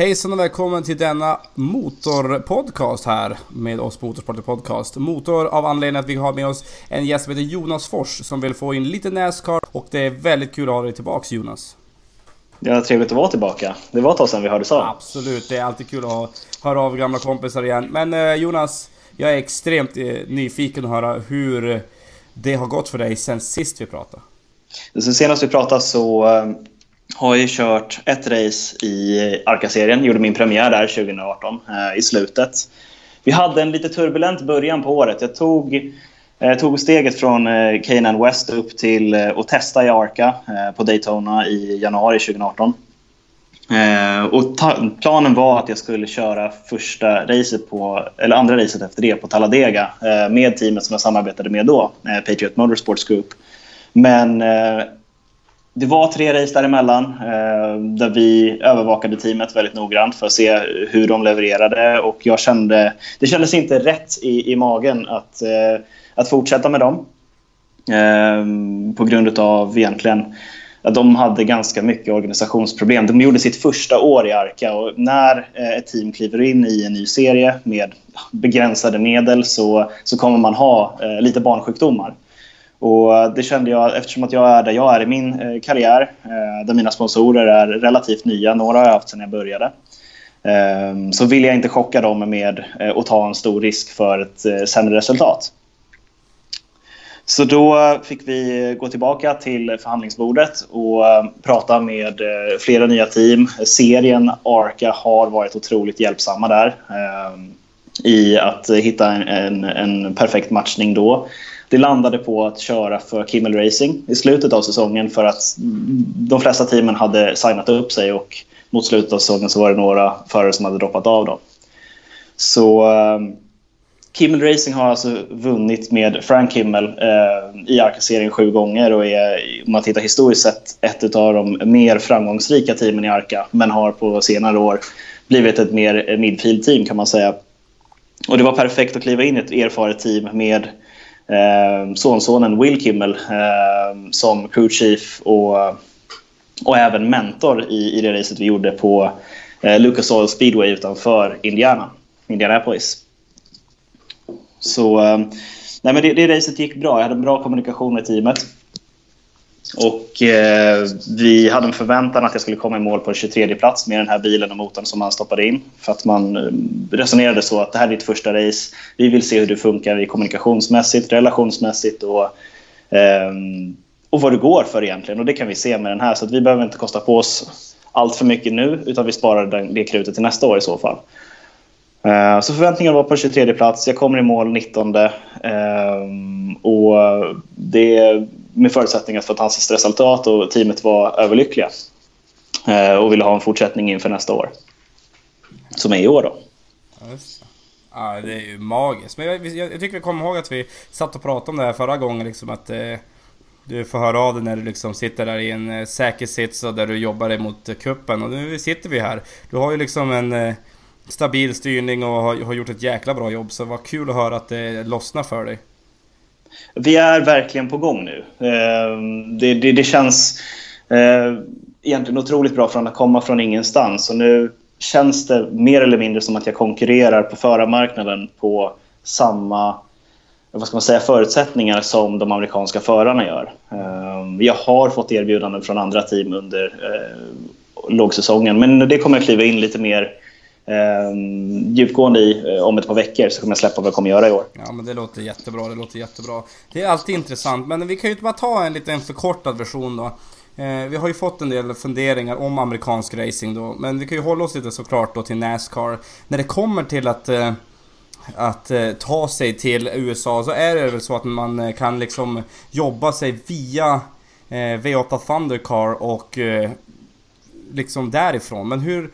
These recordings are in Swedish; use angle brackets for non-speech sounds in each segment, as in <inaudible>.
Hejsan och välkommen till denna motorpodcast här med oss på Motorsporter Podcast. Motor av anledning att vi har med oss en gäst som heter Jonas Fors som vill få in lite Nascar och det är väldigt kul att ha dig tillbaks Jonas. Ja, trevligt att vara tillbaka. Det var ett tag sedan vi hördes av. Absolut, det är alltid kul att höra av gamla kompisar igen. Men eh, Jonas, jag är extremt eh, nyfiken att höra hur det har gått för dig sen sist vi pratade. Sen senast vi pratade så eh, har ju kört ett race i Arca-serien. Gjorde min premiär där 2018 eh, i slutet. Vi hade en lite turbulent början på året. Jag tog, eh, tog steget från eh, Canaan West upp till eh, att testa i Arca eh, på Daytona i januari 2018. Eh, och planen var att jag skulle köra första racet på, eller andra racet efter det på Talladega eh, med teamet som jag samarbetade med då, eh, Patriot Motorsports Group. Men eh, det var tre race däremellan eh, där vi övervakade teamet väldigt noggrant för att se hur de levererade och jag kände, det kändes inte rätt i, i magen att, eh, att fortsätta med dem. Eh, på grund av egentligen att de hade ganska mycket organisationsproblem. De gjorde sitt första år i Arka och när eh, ett team kliver in i en ny serie med begränsade medel så, så kommer man ha eh, lite barnsjukdomar. Och eh, det kände jag, eftersom att jag är där jag är i min eh, karriär, eh, där mina sponsorer är relativt nya, några har jag haft sedan jag började, ehm, så vill jag inte chocka dem med att ta en stor risk för ett sämre resultat. Så då fick vi gå tillbaka till förhandlingsbordet och prata med flera nya team. Serien Arca har varit otroligt hjälpsamma där ehm, i att hitta en, en, en perfekt matchning då. Det landade på att köra för Kimmel Racing i slutet av säsongen för att de flesta teamen hade signat upp sig och mot slutet av säsongen så var det några förare som hade droppat av. dem. Så ehm, Kimmel Racing har alltså vunnit med Frank Kimmel eh, i Arca-serien sju gånger och är, om man tittar historiskt sett, ett av de mer framgångsrika teamen i Arca men har på senare år blivit ett mer midfield-team kan man säga. Och det var perfekt att kliva in i ett erfaret team med eh, sonsonen Will Kimmel eh, som crew chief och, och även mentor i, i det racet vi gjorde på eh, Lucas Oil Speedway utanför Indiana, Indianapolis. Så ehm, nej, men det, det racet gick bra. Jag hade bra kommunikation med teamet. Och eh, vi hade en förväntan att jag skulle komma i mål på 23 plats med den här bilen och motorn som man stoppade in. För att man eh, resonerade så att det här är ditt första race. Vi vill se hur du funkar i kommunikationsmässigt, relationsmässigt och, eh, och vad du går för egentligen. Och det kan vi se med den här. Så att vi behöver inte kosta på oss allt för mycket nu utan vi sparar det krutet till nästa år i så fall. Eh, så förväntningen var på 23 plats. Jag kommer i mål 19. Eh, och det med förutsättningar för ett fantastiskt resultat och teamet var överlyckliga. Eh, och ville ha en fortsättning inför nästa år. Som är i år då. Ja, det är ju magiskt. Men jag, jag, jag tycker vi kommer ihåg att vi satt och pratade om det här förra gången liksom att eh, du får höra av dig när du liksom sitter där i en eh, säker sits och där du jobbar emot eh, kuppen Och nu sitter vi här. Du har ju liksom en eh, stabil styrning och har, har, gjort ett jäkla bra jobb. Så vad kul att höra att det lossnar för dig. Vi är verkligen på gång nu. Ehm, det, det, det känns eh, egentligen otroligt bra från att komma från ingenstans. Och nu känns det mer eller mindre som att jag konkurrerar på förarmarknaden på samma vad ska man säga, förutsättningar som de amerikanska förarna gör. Ehm, jag har fått erbjudanden från andra team under eh, lågsäsongen men det kommer jag kliva in lite mer eh, djupgående i eh, om ett par veckor så kommer jag släppa vad jag kommer göra i år. Ja men det låter jättebra, det låter jättebra. Det är alltid intressant, men vi kan ju bara ta en liten förkortad version då. Eh, vi har ju fått en del funderingar om amerikansk racing då, men vi kan ju hålla oss lite såklart då till Nascar. När det kommer till att eh, att eh, ta sig till USA så är det väl så att man eh, kan liksom jobba sig via eh, V8 Thundercar och eh, liksom därifrån. Men hur,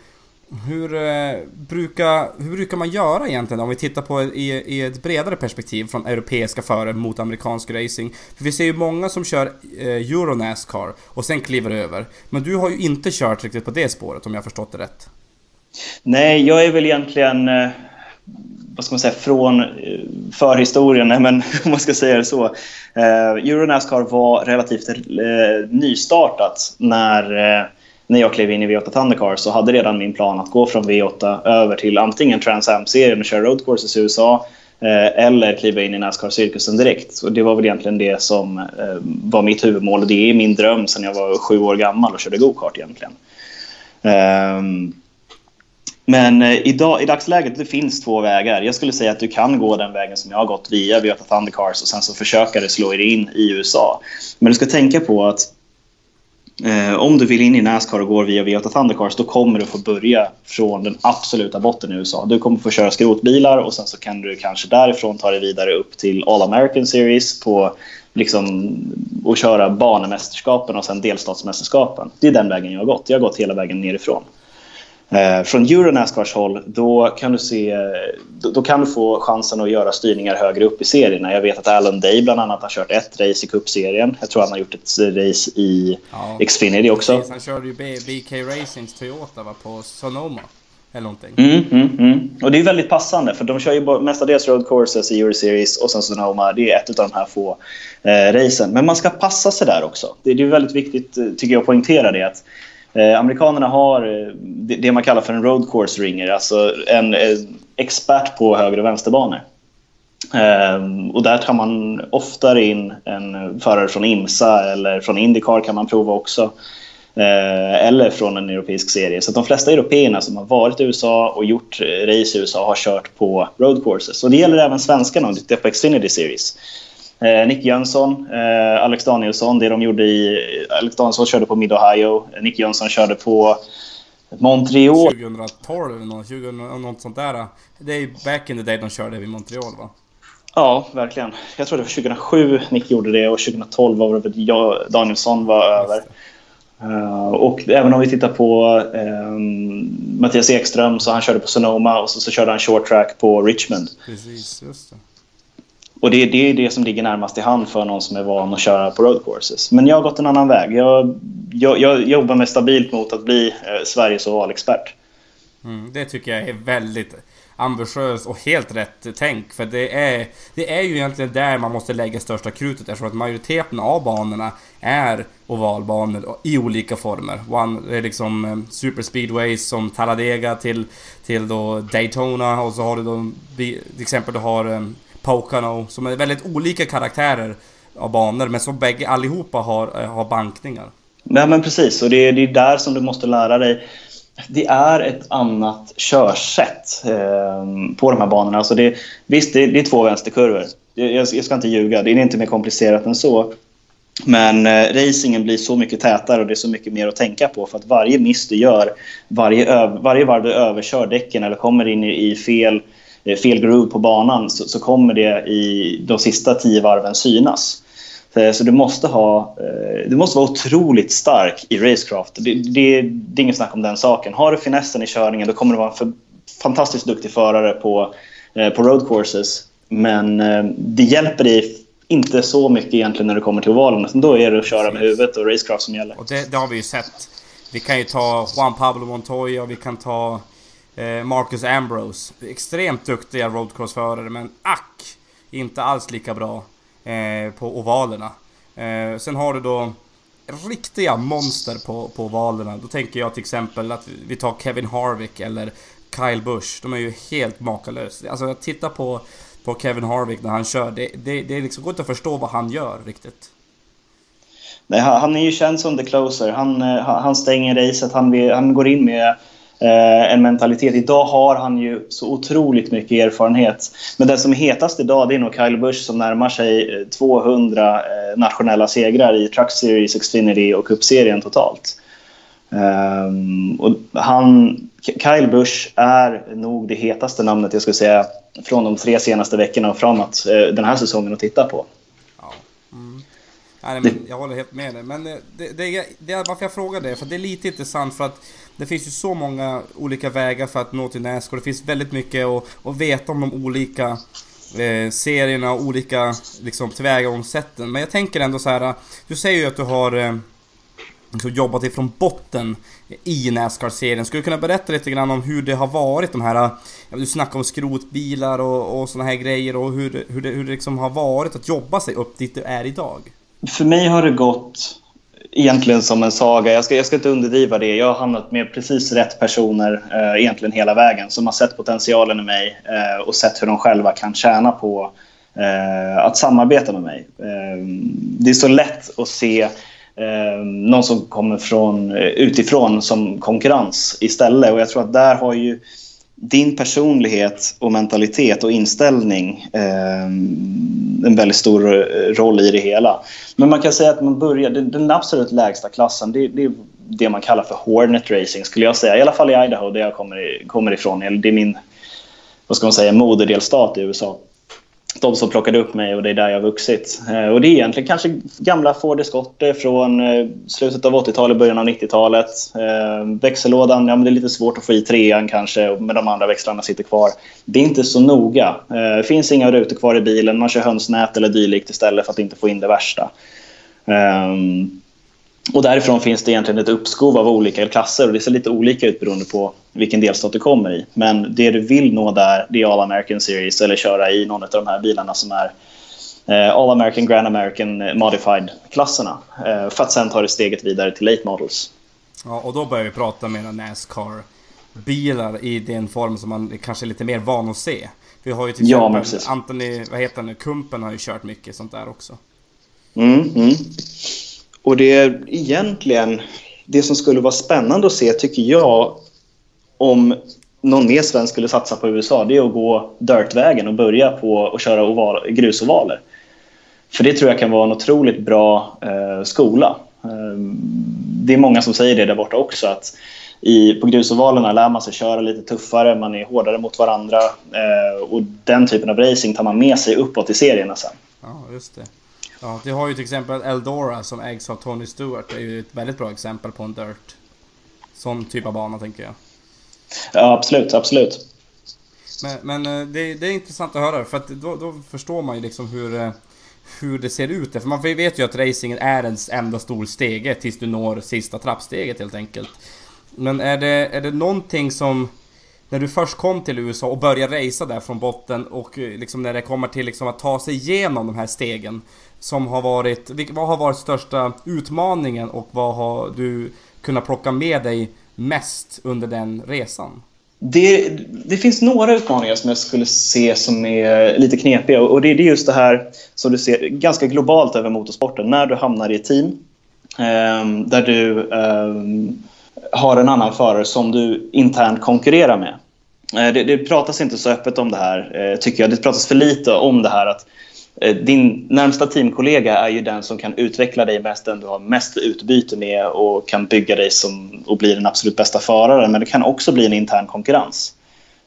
hur, eh, brukar, hur brukar man göra egentligen om vi tittar på i, i ett bredare perspektiv från europeiska förare mot amerikansk racing? För vi ser ju många som kör eh, Euro Nascar och sen kliver över. Men du har ju inte kört riktigt på det spåret om jag har förstått det rätt. Nej, jag är väl egentligen eh, vad ska man säga, från eh, förhistorien, <laughs> men om man ska säga det så. Eh, Euro Nascar var relativt eh, nystartat när eh, när jag klev in i V8 Thundercar så hade redan min plan att gå från V8 över till antingen Trans Am-serien och köra road courses i USA eh, eller kliva in i Nascar-cirkusen direkt. Så det var väl egentligen det som eh, var mitt huvudmål och det är min dröm sedan jag var sju år gammal och körde go-kart egentligen. Ehm, men eh, idag, i dagsläget det finns två vägar. Jag skulle säga att du kan gå den vägen som jag har gått via V8 Thundercars och sen så försöka slå dig in i USA. Men du ska tänka på att Eh, om du vill in i Nascar och går via V8 Thundercars då kommer du få börja från den absoluta botten i USA. Du kommer få köra skrotbilar och sen så kan du kanske därifrån ta dig vidare upp till All American Series på liksom, och köra banemästerskapen och sen delstatsmästerskapen. Det är den vägen jag har gått. Jag har gått hela vägen nerifrån. Eh, från Euronascars håll, då kan, du se, då, då, kan du få chansen att göra styrningar högre upp i serierna. Jag vet att Alan Day bland annat har kört ett race i cupserien. Jag tror han har gjort ett race i ja, Xfinity också. Precis, han körde ju BK Racings Toyota va, på Sonoma. Eller någonting. Mm, mm, mm. Och det är väldigt passande för de kör ju mestadels road courses i Euro Series och sen Sonoma. Det är ett av de här få eh, racen. Men man ska passa sig där också. Det, det är väldigt viktigt, eh, tycker jag, att poängtera det. Att Eh, amerikanerna har eh, det, det, man kallar för en road course ringer, alltså en eh, expert på höger och vänsterbanor. Eh, och där tar man oftare in en förare från IMSA eller från Indycar kan man prova också. Eh, eller från en europeisk serie. Så de flesta européerna som har varit i USA och gjort eh, race i USA har kört på road courses. Och det gäller även svenskarna om du tittar på Xfinity Series. Eh, Nick Jönsson, eh, Alex Danielsson, det de gjorde i... Alex Danielsson körde på Mid-Ohio, Nick Jönsson körde på Montreal. 2012 eller något, 20, något sånt där. Det är back in the day de körde vid Montreal va? Ja, verkligen. Jag tror det var 2007 Nick gjorde det och 2012 var det jag, Danielsson var över. Uh, och även om vi tittar på um, Mattias Ekström så han körde på Sonoma och så, så körde han short track på Richmond. Precis, just det. Och det, det är det som ligger närmast i hand för någon som är van att köra på road courses. Men jag har gått en annan väg. Jag, jag, jag jobbar mig stabilt mot att bli eh, Sveriges ovalexpert. Mm, det tycker jag är väldigt ambitiöst och helt rätt tänk. För det är, det är ju egentligen där man måste lägga största krutet eftersom att majoriteten av banorna är ovalbanor i olika former. One, det är liksom eh, superspeedways som Talladega till, till då Daytona och så har du då till exempel du har eh, Pocono, som är väldigt olika karaktärer av banor, men som bägge allihopa har, eh, har bankningar. Nej men precis, och det är, det är där som du måste lära dig. Det är ett annat körsätt eh, på de här banorna. Alltså det, visst, det, det är två vänsterkurvor. Jag, jag, ska inte ljuga, det är inte mer komplicerat än så. Men eh, racingen blir så mycket tätare och det är så mycket mer att tänka på. För att varje miss du gör, varje, varje varv du överkör däcken eller kommer in i, i fel Eh, fel groove på banan så, så, kommer det i de sista tio varven synas. Eh, så du måste, ha, eh, du måste vara otroligt stark i racecraft. Det, det, det är inget snack om den saken. Har du finessen i körningen då kommer du vara en för, fantastiskt duktig förare på, på road courses. Men det hjälper dig inte så mycket egentligen när du kommer till ovalen. Då är det att köra med huvudet och racecraft som gäller. Och det, det har vi ju sett. Vi kan ju ta Juan Pablo Montoya, vi kan ta Eh, Eh, Marcus Ambrose. Extremt duktiga roadcrossförare men ack! Inte alls lika bra eh, på ovalerna. Eh, sen har du då riktiga monster på, på ovalerna. Då tänker jag till exempel att vi tar Kevin Harvick eller Kyle Busch. De är ju helt makalösa. Alltså jag tittar på, på Kevin Harvick när han kör. Det, det, det liksom går inte att förstå vad han gör riktigt. Nej, han är ju känd som the closer. Han, han stänger racet. Han, han går in med en mentalitet. Idag har han ju så otroligt mycket erfarenhet. Men den som är hetast idag det är nog Kyle Busch som närmar sig 200 eh, nationella segrar i Truck Series, Xfinity och Cup-serien totalt. Um, och han, Kyle Busch är nog det hetaste namnet jag skulle säga från de tre senaste veckorna och framåt eh, den här säsongen att titta på. Ja. Mm. Nej, men jag håller helt med dig. Men det, det, det, det, varför jag frågar det, för det är lite intressant för att det finns ju så många olika vägar för att nå till Nascar. Det finns väldigt mycket att, att veta om de olika eh, serierna och olika liksom, tillvägagångssätten. Men jag tänker ändå så här. Du säger ju att du har eh, liksom jobbat ifrån botten i Nascar-serien. Skulle du kunna berätta lite grann om hur det har varit de här... Eh, du snackar om skrotbilar och, och såna här grejer och hur, hur det, hur det liksom har varit att jobba sig upp dit du är idag. För mig har det gått egentligen som en saga. Jag ska, jag ska inte underdriva det. Jag har hamnat med precis rätt personer eh, egentligen hela vägen som har sett potentialen i mig eh, och sett hur de själva kan tjäna på eh, att samarbeta med mig. Eh, det är så lätt att se eh, någon som kommer från, eh, utifrån som konkurrens istället och jag tror att där har ju din personlighet och mentalitet och inställning eh, en väldigt stor eh, roll i det hela. Men man kan säga att man börjar, den absolut lägsta klassen, det, det är det man kallar för Hornet Racing skulle jag säga. I alla fall i Idaho där jag kommer, kommer ifrån. Det är min, vad ska man säga, moderdelstat i USA de som plockade upp mig och det är där jag har vuxit. Eh, och det är egentligen kanske gamla Ford Escorter eh, från eh, slutet av 80-talet, början av 90-talet. Växellådan, ja men det är lite svårt att få i trean kanske, men de andra växlarna sitter kvar. Det är inte så noga. Det finns inga rutor kvar i bilen, man kör hönsnät eller dylikt istället för att inte få in det värsta. Ehm, och därifrån finns det egentligen ett uppskov av olika klasser och det ser lite olika ut beroende på vilken delstat du kommer i. Men det du vill nå där, det är All American Series eller köra i någon av de här bilarna som är eh, All American, Grand American eh, Modified-klasserna. Eh, för att sen ta det steget vidare till Late Models. Ja, och då börjar vi prata med Nascar-bilar i den form som man kanske är lite mer van att se. Vi har ju till exempel ja, Anthony, vad heter han nu, Kumpen har ju kört mycket sånt där också. Mm, mm. Och det är egentligen det som skulle vara spännande att se, tycker jag, om någon mer svensk skulle satsa på USA, det är att gå dirtvägen och börja på att köra oval, grusovaler. För det tror jag kan vara en otroligt bra eh, skola. Eh, det är många som säger det där borta också, att i, på grusovalerna lär man sig köra lite tuffare, man är hårdare mot varandra eh, och den typen av racing tar man med sig uppåt i serierna sen. Ja, just det. Ja, du har ju till exempel Eldora som ägs av Tony Stewart. Det är ju ett väldigt bra exempel på en dirt. Sån typ av bana tänker jag. Ja, absolut, absolut. Men, men eh, det, det, är intressant att höra för att då, då, förstår man ju liksom hur, eh, hur det ser ut. För man vet ju att racingen är en enda stor stege tills du når sista trappsteget helt enkelt. Men är det, är det någonting som när du först kom till USA och började racea där från botten och eh, liksom när det kommer till liksom att ta sig igenom de här stegen som har varit, vad har varit största utmaningen och vad har du kunnat plocka med dig mest under den resan? Det, det, finns några utmaningar som jag skulle se som är lite knepiga och det är just det här som du ser ganska globalt över motorsporten. När du hamnar i ett team eh, där du eh, har en annan förare som du internt konkurrerar med. Eh, det, det, pratas inte så öppet om det här, eh, tycker jag. Det pratas för lite om det här att eh, din närmsta teamkollega är ju den som kan utveckla dig mest, den du har mest utbyte med och kan bygga dig som, och bli den absolut bästa föraren. Men det kan också bli en intern konkurrens.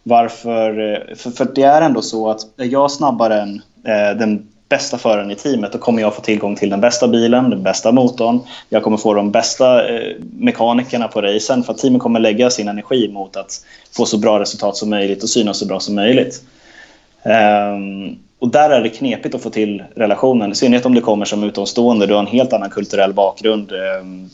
Varför? För, för det är ändå så att är jag snabbare än eh, den bästa föraren i teamet, då kommer jag få tillgång till den bästa bilen, den bästa motorn. Jag kommer få de bästa eh, mekanikerna på racen för att teamet kommer lägga sin energi mot att få så bra resultat som möjligt och synas så bra som möjligt. Um, och där är det knepigt att få till relationen, i synnerhet om du kommer som utomstående. Du har en helt annan kulturell bakgrund. Um,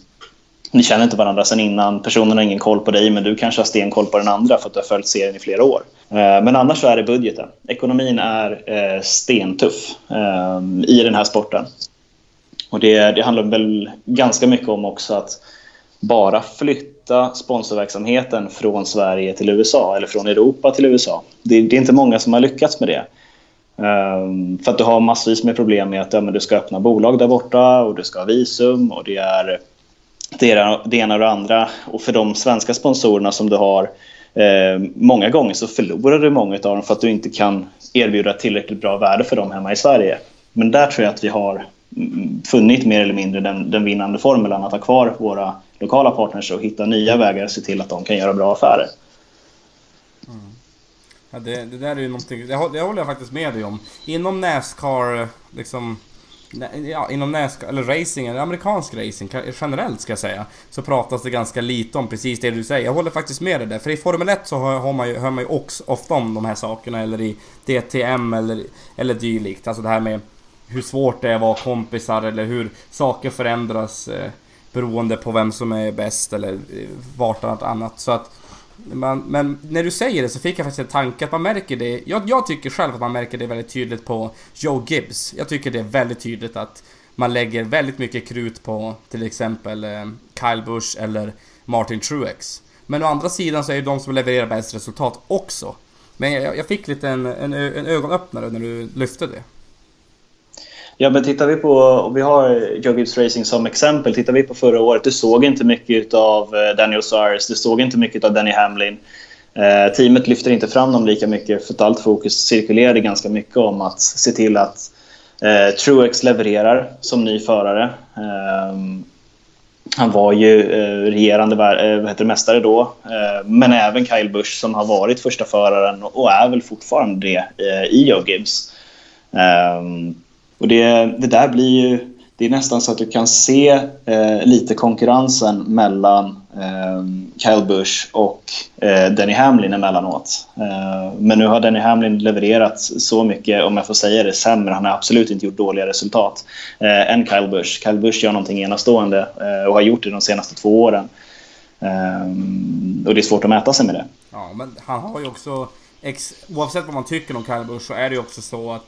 ni känner inte varandra sen innan. Personen har ingen koll på dig, men du kanske har stenkoll på den andra för att du har följt serien i flera år. Eh, men annars så är det budgeten. Ekonomin är eh, stentuff eh, i den här sporten. Och det, det handlar väl ganska mycket om också att bara flytta sponsorverksamheten från Sverige till USA eller från Europa till USA. Det, det är inte många som har lyckats med det. Um, för att du har massvis med problem med att ja, men du ska öppna bolag där borta och du ska ha visum och det är det, ena och det andra. Och för de svenska sponsorerna som du har eh, många gånger så förlorar du många av dem för att du inte kan erbjuda tillräckligt bra värde för dem hemma i Sverige. Men där tror jag att vi har mm, funnit mer eller mindre den, den vinnande formeln att ha kvar våra lokala partners och hitta nya vägar och se till att de kan göra bra affärer. Mm. Ja, det, det där är ju någonting, det, det håller jag faktiskt med dig om. Inom Nascar, liksom... Ja, inom näska, eller racing, eller amerikansk racing generellt ska jag säga. Så pratas det ganska lite om precis det du säger. Jag håller faktiskt med dig där. För i Formel 1 så hör man ju, hör man ju också ofta om de här sakerna. Eller i DTM eller, eller dylikt. Alltså det här med hur svårt det är att vara kompisar eller hur saker förändras eh, beroende på vem som är bäst eller eh, vart vartannat annat. Så att man, men när du säger det så fick jag faktiskt en tanke att man märker det. Jag, jag, tycker själv att man märker det väldigt tydligt på Joe Gibbs. Jag tycker det är väldigt tydligt att man lägger väldigt mycket krut på till exempel eh, Kyle Busch eller Martin Truex. Men å andra sidan så är det de som levererar bäst resultat också. Men jag, jag fick lite en, en, en ögonöppnare när du lyfte det. Ja, men tittar vi på, vi har Joe Gibbs Racing som exempel, tittar vi på förra året, du såg inte mycket av eh, Daniel Suarez, du såg inte mycket av Danny Hamlin. Eh, teamet lyfter inte fram dem lika mycket för att allt fokus cirkulerade ganska mycket om att se till att eh, Truex levererar som ny förare. Eh, han var ju eh, regerande eh, vad heter mästare då, eh, men även Kyle Busch som har varit första föraren och är väl fortfarande det eh, i Joe Gibbs. Um, och det, det där blir ju... Det är nästan så att du kan se eh, lite konkurrensen mellan eh, Kyle Busch och eh, Denny Hamlin emellanåt. Eh, men nu har Denny Hamlin levererat så mycket, om jag får säga det, sämre. Han har absolut inte gjort dåliga resultat eh, än Kyle Busch. Kyle Busch gör någonting enastående eh, och har gjort det de senaste två åren. Eh, och det är svårt att mäta sig med det. Ja, men han har ju också... Oavsett vad man tycker om Kyle Busch så är det ju också så att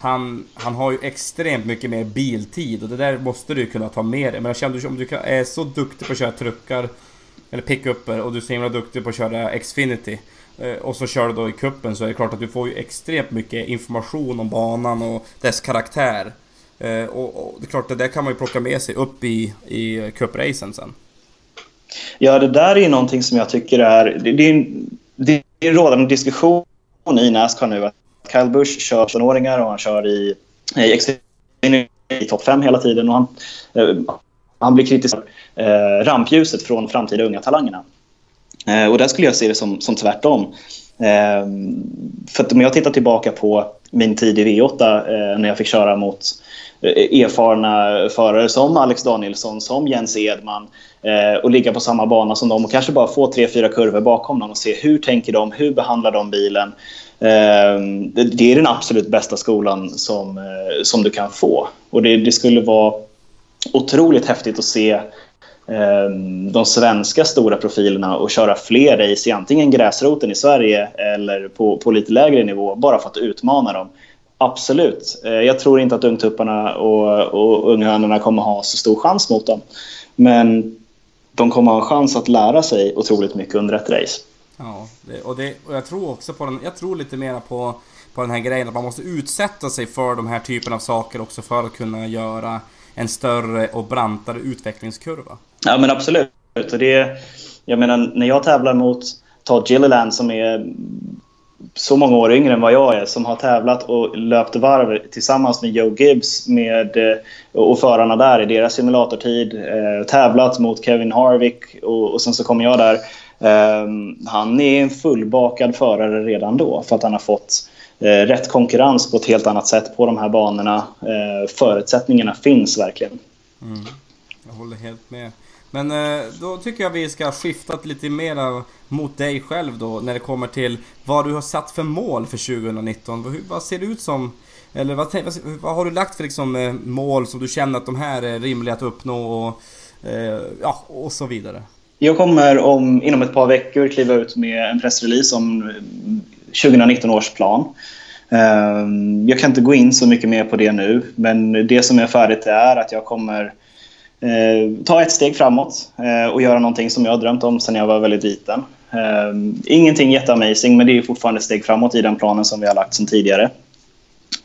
han, han har ju extremt mycket mer biltid och det där måste du kunna ta med dig. Men jag känner om du är så duktig på att köra truckar eller pickuper och du är så himla duktig på att köra Xfinity eh, och så kör du då i kuppen så är det klart att du får ju extremt mycket information om banan och dess karaktär. Eh, och, och det är klart, det där kan man ju plocka med sig upp i, i cupracen sen. Ja, det där är ju någonting som jag tycker är... Det, det är, en, det är en rådande diskussion i Nascar nu Kyle Busch kör 18-åringar och han kör i, i, i topp 5 hela tiden. Och han, eh, han blir kritisk eh, rampljuset från framtida unga talangerna. Eh, och där skulle jag se det som, som tvärtom. Eh, för att om jag tittar tillbaka på min tid i V8 eh, när jag fick köra mot eh, erfarna förare som Alex Danielsson, som Jens Edman eh, och ligga på samma bana som dem och kanske bara få tre, fyra kurvor bakom dem och se hur tänker de, hur behandlar de bilen? Ehm, det är den absolut bästa skolan som, eh, som du kan få. Och det, det skulle vara otroligt häftigt att se ehm, de svenska stora profilerna och köra fler race i antingen gräsroten i Sverige eller på, på lite lägre nivå bara för att utmana dem. Absolut. Eh, jag tror inte att ungtupparna och, och unghönorna kommer ha så stor chans mot dem. Men de kommer ha en chans att lära sig otroligt mycket under ett race. Ja, det, och, det, och jag tror också på den, jag tror lite mera på, på den här grejen att man måste utsätta sig för de här typen av saker också för att kunna göra en större och brantare utvecklingskurva. Ja men absolut. Och det, jag menar, när jag tävlar mot Todd Gilliland som är så många år yngre än vad jag är som har tävlat och löpt varv tillsammans med Joe Gibbs med, eh, och förarna där i deras simulatortid. Eh, tävlat mot Kevin Harvick och, och sen så kommer jag där Ehm, han är en fullbakad förare redan då för att han har fått eh, rätt konkurrens på ett helt annat sätt på de här banorna. Ehm, förutsättningarna finns verkligen. Mm. Jag håller helt med. Men eh, då tycker jag vi ska skifta lite mer mot dig själv då när det kommer till vad du har satt för mål för 2019. Vad ser det ut som? Eller vad, vad har du lagt för liksom, eh, mål som du känner att de här är rimliga att uppnå och, ja, och så vidare? Jag kommer om, inom ett par veckor kliva ut med en pressrelease om eh, 2019 års plan. Ehm, jag kan inte gå in så mycket mer på det nu, men det som är färdigt är att jag kommer eh, ta ett steg framåt eh, och göra någonting som jag har drömt om sedan jag var väldigt liten. Ehm, ingenting jätteamazing, men det är fortfarande ett steg framåt i den planen som vi har lagt sedan tidigare.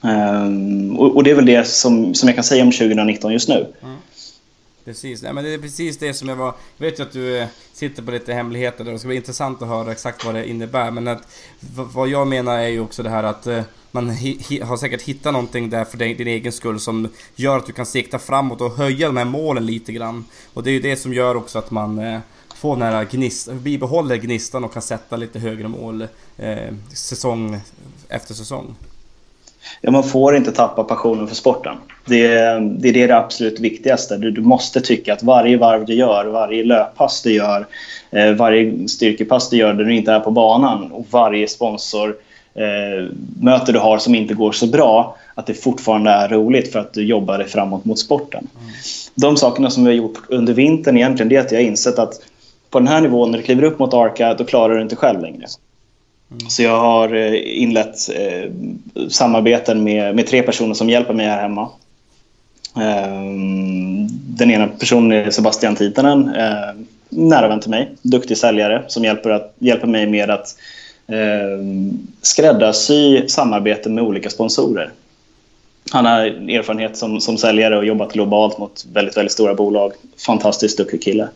Ehm, och det är väl det som, som jag kan säga om 2019 just nu. Mm. Precis, nej men det är precis det som jag var... Jag vet ju att du eh, sitter på lite hemligheter där, det ska bli intressant att höra exakt vad det innebär. Men att, vad jag menar är ju också det här att eh, man har säkert hittat någonting där för din, egen skull som gör att du kan sikta framåt och höja de här målen lite grann. Och det är ju det som gör också att man eh, får den här gnistan, bibehåller gnistan och kan sätta lite högre mål eh, säsong efter säsong ja, man får inte tappa passionen för sporten. Det, det är det, absolut viktigaste. Du, du, måste tycka att varje varv du gör, varje löppass du gör, eh, varje styrkepass du gör där du inte är på banan och varje sponsormöte eh, du har som inte går så bra, att det fortfarande är roligt för att du jobbar dig framåt mot sporten. Mm. De sakerna som vi har gjort under vintern egentligen, det är att jag har insett att på den här nivån, när du kliver upp mot Arca, då klarar du inte själv längre. Mm. Så jag har eh, inlett eh, samarbeten med, med tre personer som hjälper mig här hemma. Eh, den ena personen är Sebastian Titanen, eh, nära vän till mig, duktig säljare som hjälper, att, hjälper mig med att eh, skräddarsy samarbeten med olika sponsorer. Han har erfarenhet som, som säljare och jobbat globalt mot väldigt, väldigt stora bolag. Fantastiskt duktig kille.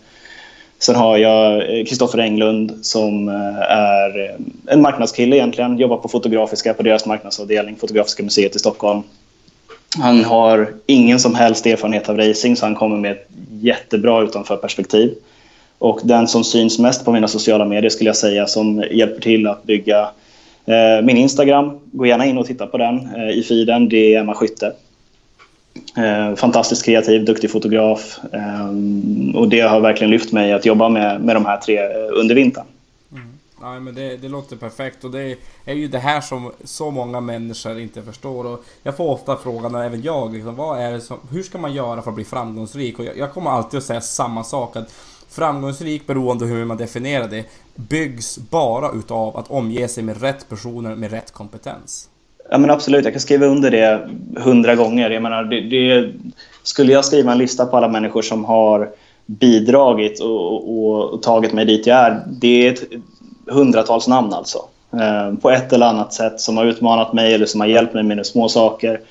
Sen har jag eh, Kristoffer Englund som eh, är eh, en marknadskille egentligen. Jobbar på Fotografiska, på deras marknadsavdelning, Fotografiska museet i Stockholm. Han har ingen som helst erfarenhet av racing så han kommer med ett jättebra utanförperspektiv. Och den som syns mest på mina sociala medier skulle jag säga som hjälper till att bygga eh, min Instagram. Gå gärna in och titta på den eh, i feeden. Det är Emma Skytte. Eh, fantastiskt kreativ, duktig fotograf. Eh, och det har verkligen lyft mig att jobba med, med de här tre eh, under vintern. Mm. Nej men det, det, låter perfekt och det är ju det här som så många människor inte förstår. Och jag får ofta frågan, även jag, liksom, vad är det som, hur ska man göra för att bli framgångsrik? Och jag, jag kommer alltid att säga samma sak. Att framgångsrik, beroende på hur man definierar det, byggs bara utav att omge sig med rätt personer med rätt kompetens. Ja men absolut, jag kan skriva under det hundra gånger. Jag menar, det, det, skulle jag skriva en lista på alla människor som har bidragit och, och, och tagit mig dit jag är. Det är ett, hundratals namn alltså. Eh, på ett eller annat sätt som har utmanat mig eller som har hjälpt mig med små saker.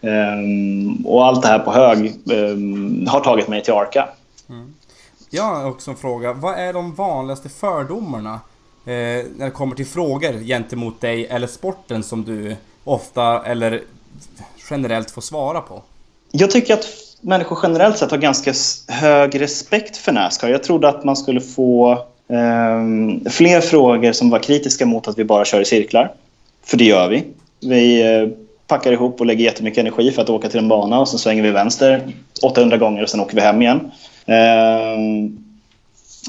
Eh, och allt det här på hög eh, har tagit mig till Arka. Mm. Jag har också en fråga. Vad är de vanligaste fördomarna eh, när det kommer till frågor gentemot dig eller sporten som du ofta eller generellt får svara på? Jag tycker att människor generellt sett har ganska hög respekt för Nascar. Jag trodde att man skulle få Um, fler frågor som var kritiska mot att vi bara kör i cirklar. För det gör vi. Vi eh, packar ihop och lägger jättemycket energi för att åka till en bana och så svänger vi vänster 800 gånger och sen åker vi hem igen. Um,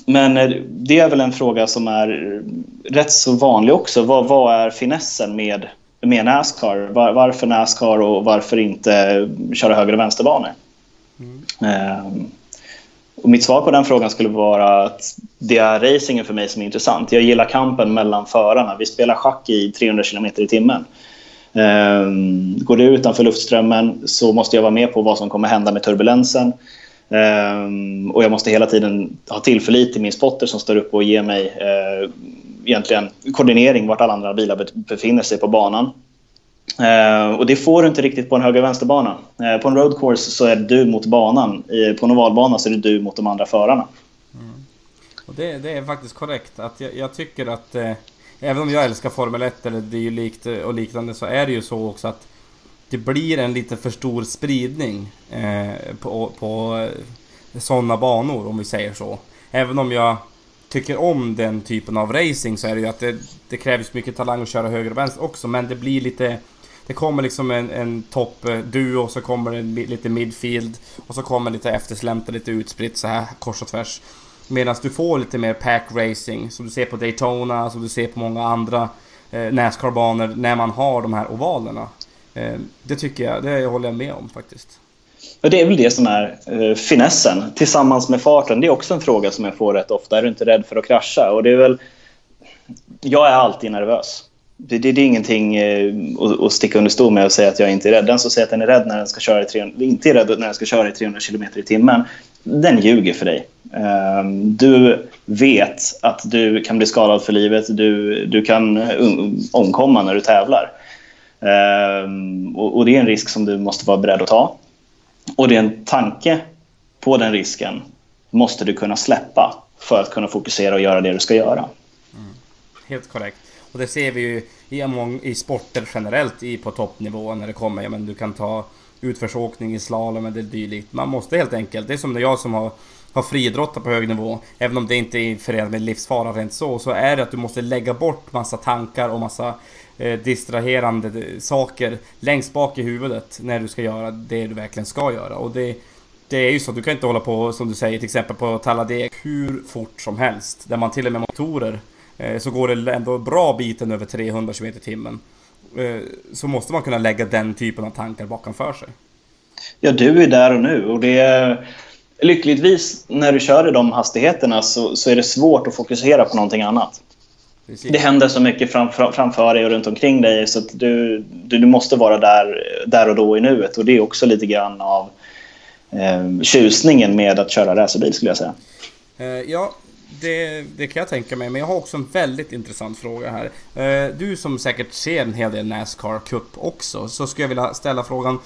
men eh, det är väl en fråga som är eh, rätt så vanlig också. Vad, vad är finessen med, med Nascar? Var, varför Nascar och varför inte köra höger och vänsterbanor? Mm. Um, och mitt svar på den frågan skulle vara att det är racingen för mig som är intressant. Jag gillar kampen mellan förarna. Vi spelar schack i 300 km i timmen. Um, går det utanför luftströmmen så måste jag vara med på vad som kommer hända med turbulensen. Um, och jag måste hela tiden ha tillförlit till min spotter som står upp och ger mig uh, egentligen koordinering vart alla andra bilar befinner sig på banan. Eh, och det får du inte riktigt på en höger vänsterbana. Eh, på en road course så är det du mot banan. I, på en ovalbana så är det du mot de andra förarna. Mm. Och det, det, är faktiskt korrekt. Att jag, jag tycker att eh, även om jag älskar Formel 1 eller dylikt eh, och liknande så är det ju så också att det blir en lite för stor spridning eh, på, på eh, sådana banor om vi säger så. Även om jag tycker om den typen av racing så är det ju att det, det krävs mycket talang att köra höger och vänster också men det blir lite det kommer liksom en, en toppduo eh, och så kommer det lite midfield och så kommer lite efterslänta, lite utspritt så här kors och tvärs. Medan du får lite mer pack racing som du ser på Daytona, som du ser på många andra eh, Nascar-banor när man har de här ovalerna. Eh, det tycker jag, det håller jag med om faktiskt. Och det är väl det som är eh, finessen tillsammans med farten. Det är också en fråga som jag får rätt ofta. Är du inte rädd för att krascha? Och det är väl... Jag är alltid nervös. Det, det, det är ingenting eh, att, att sticka under stol med och säga att jag inte är rädd. Den som säger att den är rädd när den ska köra i 300, inte är rädd när den ska köra i 300 km i timmen, den ljuger för dig. Um, du vet att du kan bli skadad för livet. Du, du kan um, omkomma när du tävlar. Um, och, och det är en risk som du måste vara beredd att ta. Och det är en tanke på den risken måste du kunna släppa för att kunna fokusera och göra det du ska göra. Mm. Helt korrekt. Och det ser vi ju i, among, i sporter generellt i, på toppnivå när det kommer. Ja, men du kan ta utförsåkning i slalom eller dylikt. Man måste helt enkelt, det är som det jag som har, har friidrottat på hög nivå, även om det inte är förenat med livsfara rent så, så är det att du måste lägga bort massa tankar och massa eh, distraherande saker längst bak i huvudet när du ska göra det du verkligen ska göra. Och det, det är ju så, du kan inte hålla på som du säger till exempel på Talladega hur fort som helst. Där man till och med motorer eh, så går det ändå bra biten över 300 km i timmen. Eh, så måste man kunna lägga den typen av tankar bakom för sig. Ja, du är där och nu och det är lyckligtvis när du kör i de hastigheterna så, så är det svårt att fokusera på någonting annat. Precis. Det händer så mycket framför, framför dig och runt omkring dig så att du, du, du, måste vara där, där och då i nuet. Och det är också lite grann av eh, tjusningen med att köra racerbil skulle jag säga. Eh, ja, det, det, kan jag tänka mig, men jag har också en väldigt intressant fråga här. Eh, du som säkert ser en hel del Nascar Cup också, så skulle jag vilja ställa frågan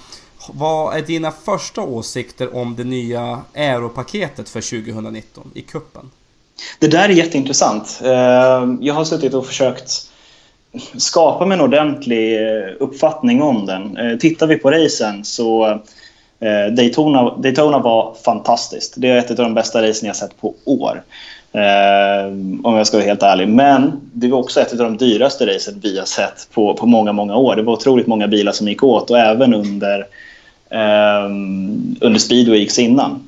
vad är dina första åsikter om det nya Aero-paketet för 2019 i kuppen? Det där är jätteintressant. Eh, jag har suttit och försökt skapa mig en ordentlig eh, uppfattning om den. Eh, tittar vi på racen så Daytona, Daytona var fantastiskt. Det är ett av de bästa racen jag sett på år. Eh, om jag ska vara helt ärlig. Men det var också ett av de dyraste racen vi har sett på, på många, många år. Det var otroligt många bilar som gick åt och även under, eh, under speedweeks innan.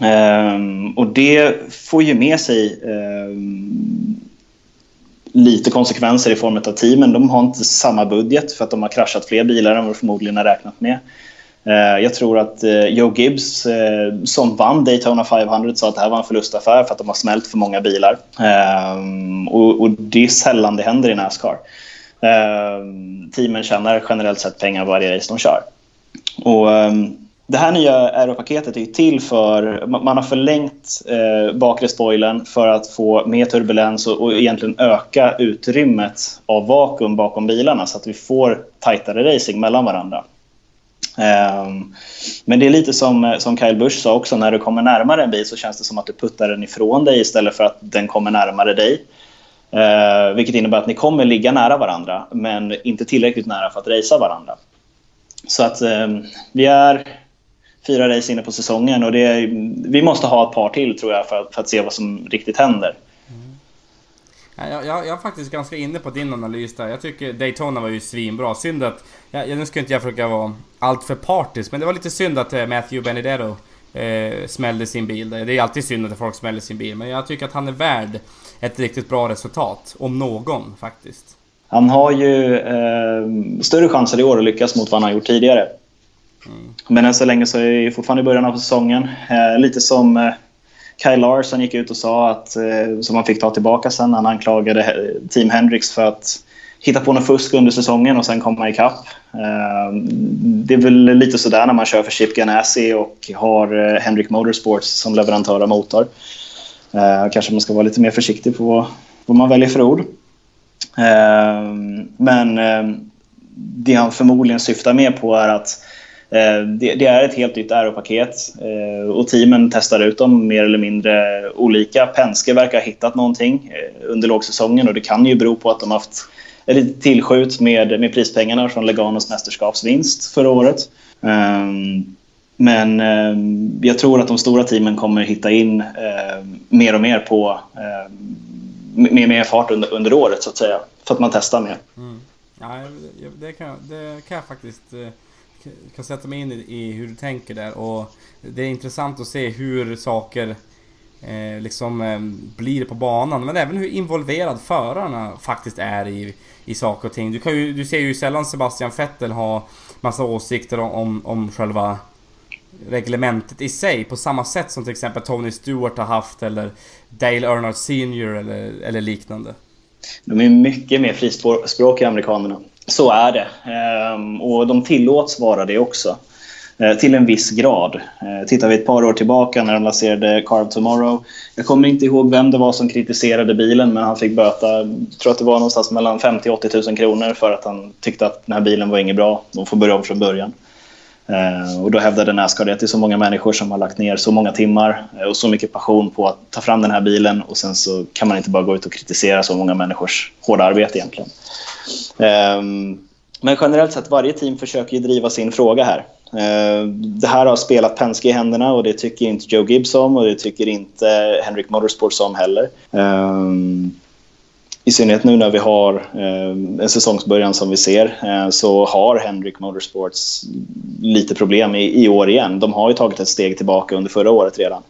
Ehm, och det får ju med sig ehm, lite konsekvenser i form av teamen. De har inte samma budget för att de har kraschat fler bilar än vad de förmodligen har räknat med. Eh, jag tror att eh, Joe Gibbs, eh, som vann Daytona 500, sa att det här var en förlustaffär för att de har smält för många bilar. Ehm, och det är sällan det händer i Nascar. Teamen tjänar generellt sett pengar varje race de kör. Och det här nya aeropaketet är till för... Man har förlängt eh, bakre spoilern för att få mer turbulens och egentligen öka utrymmet av vakuum bakom bilarna så att vi får tajtare racing mellan varandra. Ehm, men det är lite som, eh, som Kyle Busch sa också, när du kommer närmare en bil så känns det som att du puttar den ifrån dig istället för att den kommer närmare dig. Uh, vilket innebär att ni kommer ligga nära varandra, men inte tillräckligt nära för att racea varandra. Så att uh, vi är fyra race inne på säsongen och det vi måste ha ett par till tror jag för att, för att se vad som riktigt händer. Jag, jag, jag, är faktiskt ganska inne på din analys där. Jag tycker Daytona var ju svinbra. Synd att... Jag, nu ska inte jag försöka vara allt för partisk, men det var lite synd att eh, Matthew Benedetto eh, smällde sin bil. Det är alltid synd att folk smäller sin bil, men jag tycker att han är värd ett riktigt bra resultat. Om någon, faktiskt. Han har ju eh, större chanser i år att lyckas mot vad han har gjort tidigare. Mm. Men än så länge så är det fortfarande i början av säsongen. Eh, lite som eh, Kyle Larson gick ut och sa att, eh, som han fick ta tillbaka sen, han anklagade eh, Team Hendrix för att hitta på något fusk under säsongen och sen komma ikapp. Eh, det är väl lite sådär när man kör för Chip Ganassi och har eh, Hendrick Motorsports som leverantör av motor. Eh, kanske man ska vara lite mer försiktig på vad man väljer för ord. Eh, men det han förmodligen syftar mer på är att Eh, det, det, är ett helt nytt aeropaket eh, och teamen testar ut dem mer eller mindre olika. Penske verkar ha hittat någonting eh, under lågsäsongen och det kan ju bero på att de haft lite tillskjut med, med prispengarna från Leganos mästerskapsvinst förra året. Ehm, men ehm, jag tror att de stora teamen kommer hitta in ehm, mer och mer på med mer fart under, under året så att säga. För att man testar mer. Mm. Ja, det kan, det kan jag faktiskt kan sätta mig in i, i, hur du tänker där och det är intressant att se hur saker eh, liksom eh, blir på banan men även hur involverad förarna faktiskt är i, i saker och ting. Du, kan ju, du ser ju sällan Sebastian Vettel ha massa åsikter om, om, om själva reglementet i sig på samma sätt som till exempel Tony Stewart har haft eller Dale Earnhardt Senior eller, eller liknande. De är mycket mer frispråkiga amerikanerna. Så är det. Ehm, och de tillåts vara det också. Eh, till en viss grad. Eh, tittar vi ett par år tillbaka när de lanserade Carve Tomorrow. Jag kommer inte ihåg vem det var som kritiserade bilen men han fick böta, jag tror att det var någonstans mellan 50 och 80 000 kronor för att han tyckte att den här bilen var inget bra. De får börja om från början. Eh, och då hävdade Nascar att det är så många människor som har lagt ner så många timmar eh, och så mycket passion på att ta fram den här bilen och sen så kan man inte bara gå ut och kritisera så många människors hårda arbete egentligen. Ehm, men generellt sett, varje team försöker ju driva sin fråga här. Ehm, det här har spelat Penske i händerna och det tycker inte Joe Gibbs om och det tycker inte Henrik Motorsports om heller. Ehm, i synnerhet nu när vi har eh, en säsongsbörjan som vi ser eh, så har Henrik Motorsports lite problem i, i år igen. De har ju tagit ett steg tillbaka under förra året redan.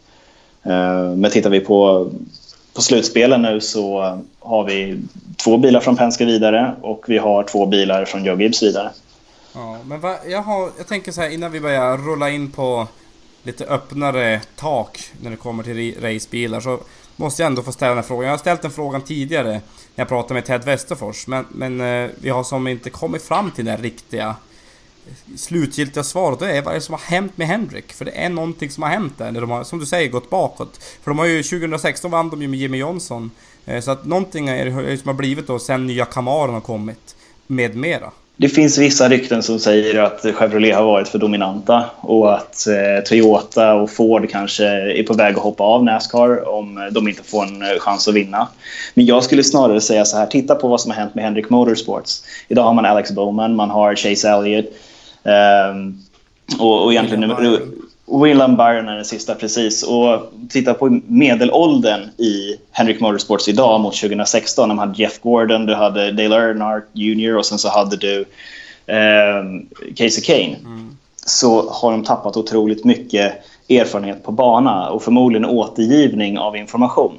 Eh, men tittar vi på på slutspelen nu så har vi två bilar från Penske vidare och vi har två bilar från Joe Gibbs vidare. Ja, men va, jag, har, jag tänker så här innan vi börjar rulla in på lite öppnare tak när det kommer till racebilar så måste jag ändå få ställa den här frågan. Jag har ställt den frågan tidigare jag pratade med Ted Westerfors men, men eh, vi har som inte kommit fram till den riktiga eh, slutgiltiga svaret Det är vad är det som har hänt med Hendrik? För det är någonting som har hänt där när de har, som du säger, gått bakåt. För de har ju 2016 vann de ju med Jimmy Johnson. Eh, så att någonting är det som har blivit då sen nya Camaron har kommit. Med mera. Det finns vissa rykten som säger att Chevrolet har varit för dominanta och att eh, Toyota och Ford kanske är på väg att hoppa av Nascar om eh, de inte får en eh, chans att vinna. Men jag skulle snarare säga så här, titta på vad som har hänt med Hendrick Motorsports. Idag har man Alex Bowman, man har Chase Elliott. Eh, och, och egentligen... William Byron är den sista, precis. Och titta på medelåldern i Henrik Motorsports idag mot 2016. De hade Jeff Gordon, du hade Dale Earnhardt Jr och sen så hade du eh, Casey Kane. Mm. Så har de tappat otroligt mycket erfarenhet på bana och förmodligen återgivning av information.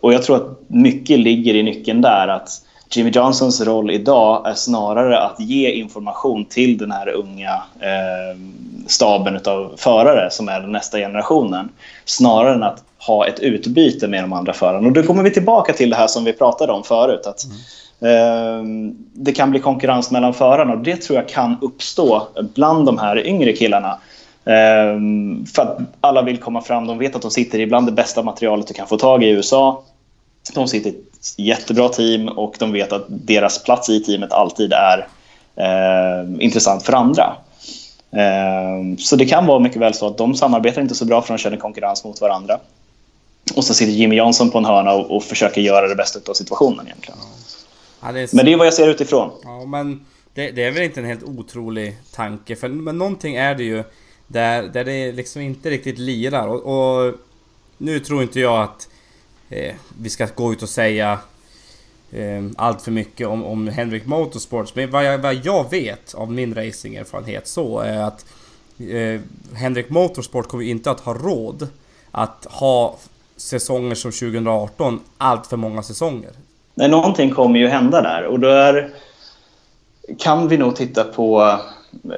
Och jag tror att mycket ligger i nyckeln där. att Jimmy Johnsons roll idag är snarare att ge information till den här unga eh, staben av förare som är den nästa generationen. Snarare än att ha ett utbyte med de andra förarna. Och då kommer vi tillbaka till det här som vi pratade om förut. Att, mm. eh, det kan bli konkurrens mellan förarna och det tror jag kan uppstå bland de här yngre killarna. Eh, för att alla vill komma fram, de vet att de sitter i bland det bästa materialet du kan få tag i i USA. De sitter jättebra team och de vet att deras plats i teamet alltid är eh, intressant för andra. Eh, så det kan vara mycket väl så att de samarbetar inte så bra för de känner konkurrens mot varandra. Och så sitter Jimmy Johnson på en hörna och, och försöker göra det bästa av situationen egentligen. Ja, det är... Men det är vad jag ser utifrån. Ja, men det, det, är väl inte en helt otrolig tanke. För, men någonting är det ju där, där det liksom inte riktigt lirar. Och, och nu tror inte jag att eh, vi ska gå ut och säga eh, allt för mycket om, om Henrik Motorsports. Men vad jag, vad jag vet av min racingerfarenhet så är att eh, Henrik Motorsport kommer inte att ha råd att ha säsonger som 2018 allt för många säsonger. Nej, någonting kommer ju hända där och då är, kan vi nog titta på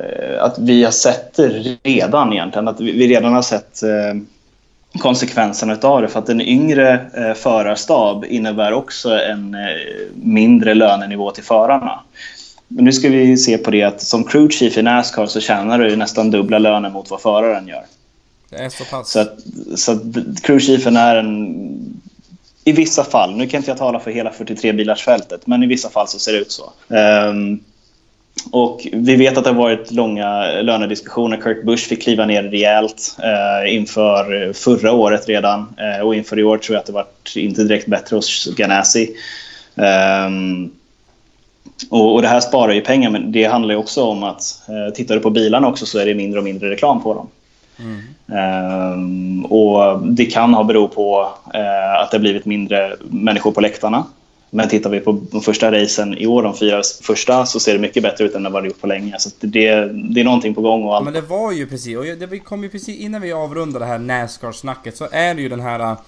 eh, att vi har sett det redan egentligen. Att vi redan har sett eh, konsekvenserna av det. För att en yngre eh, förarstab innebär också en eh, mindre lönenivå till förarna. Men nu ska vi se på det att som crew chief i Nascar så tjänar du nästan dubbla lönen mot vad föraren gör. Det är så pass. Så, att, så att crew chiefen är en... I vissa fall, nu kan inte jag tala för hela 43 bilars fältet, men i vissa fall så ser det ut så. Um, och vi vet att det har varit långa lönediskussioner. Kurt Busch fick kliva ner rejält eh, inför förra året redan. Eh, och inför i år tror jag att det varit inte direkt bättre hos Ganassi. Um, och, och, det här sparar ju pengar, men det handlar ju också om att eh, tittar du på bilarna också så är det mindre och mindre reklam på dem. Mm. Um, och det kan ha berott på uh, att det har blivit mindre människor på läktarna. Men tittar vi på de första racen i år, de fyra första, så ser det mycket bättre ut än vad det gjort på länge. Så det, det är någonting på gång och allt. Men det var ju precis, och det kom ju precis innan vi avrundar det här Nascar-snacket så är det ju den här äh,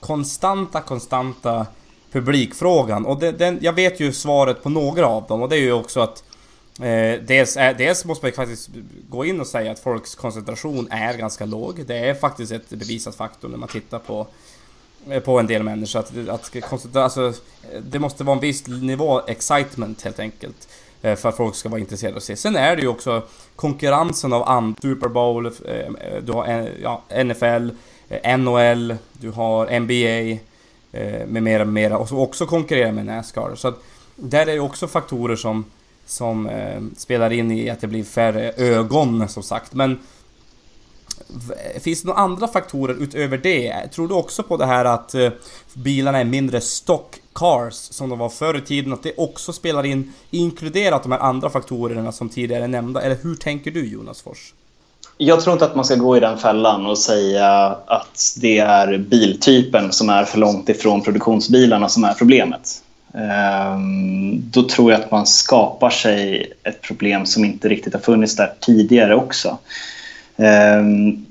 konstanta, konstanta publikfrågan. Och det, den, jag vet ju svaret på några av dem och det är ju också att Eh, dels, är, dels måste man faktiskt gå in och säga att folks koncentration är ganska låg. Det är faktiskt ett bevisat faktum när man tittar på Eh, Eh, på en del människor. Att, att, alltså, eh, det måste vara en viss nivå excitement helt enkelt. Eh, för att folk ska vara intresserade av att se. Sen är det ju också konkurrensen av andra. Super Bowl, du har ja, NFL, NHL, du har NBA med mera, med mera. Och så också konkurrera med Nascar. Så att där är det också faktorer som, som spelar in i att det blir färre ögon som sagt. Men Finns det några andra faktorer utöver det? Tror du också på det här att eh, bilarna är mindre stock cars som de var förr i tiden? Att det också spelar in, inkluderat de här andra faktorerna som tidigare nämnda? Eller hur tänker du Jonas Fors? Jag tror inte att man ska gå i den fällan och säga att det är biltypen som är för långt ifrån produktionsbilarna som är problemet. Ehm, då tror jag att man skapar sig ett problem som inte riktigt har funnits där tidigare också. Ehm,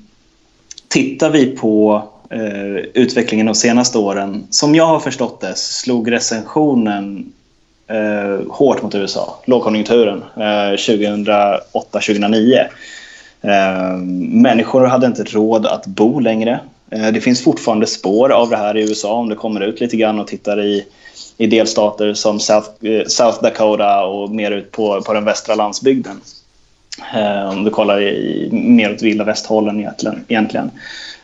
tittar vi på eh, utvecklingen de senaste åren, som jag har förstått det, slog recensionen eh, hårt mot USA, lågkonjunkturen, eh, 2008-2009. Ehm, människor hade inte råd att bo längre. Eh, det finns fortfarande spår av det här i USA om du kommer ut lite grann och tittar i, i delstater som South, eh, South Dakota och mer ut på, på den västra landsbygden. Eh, om du kollar i, mer åt vilda västhållen egentligen. egentligen.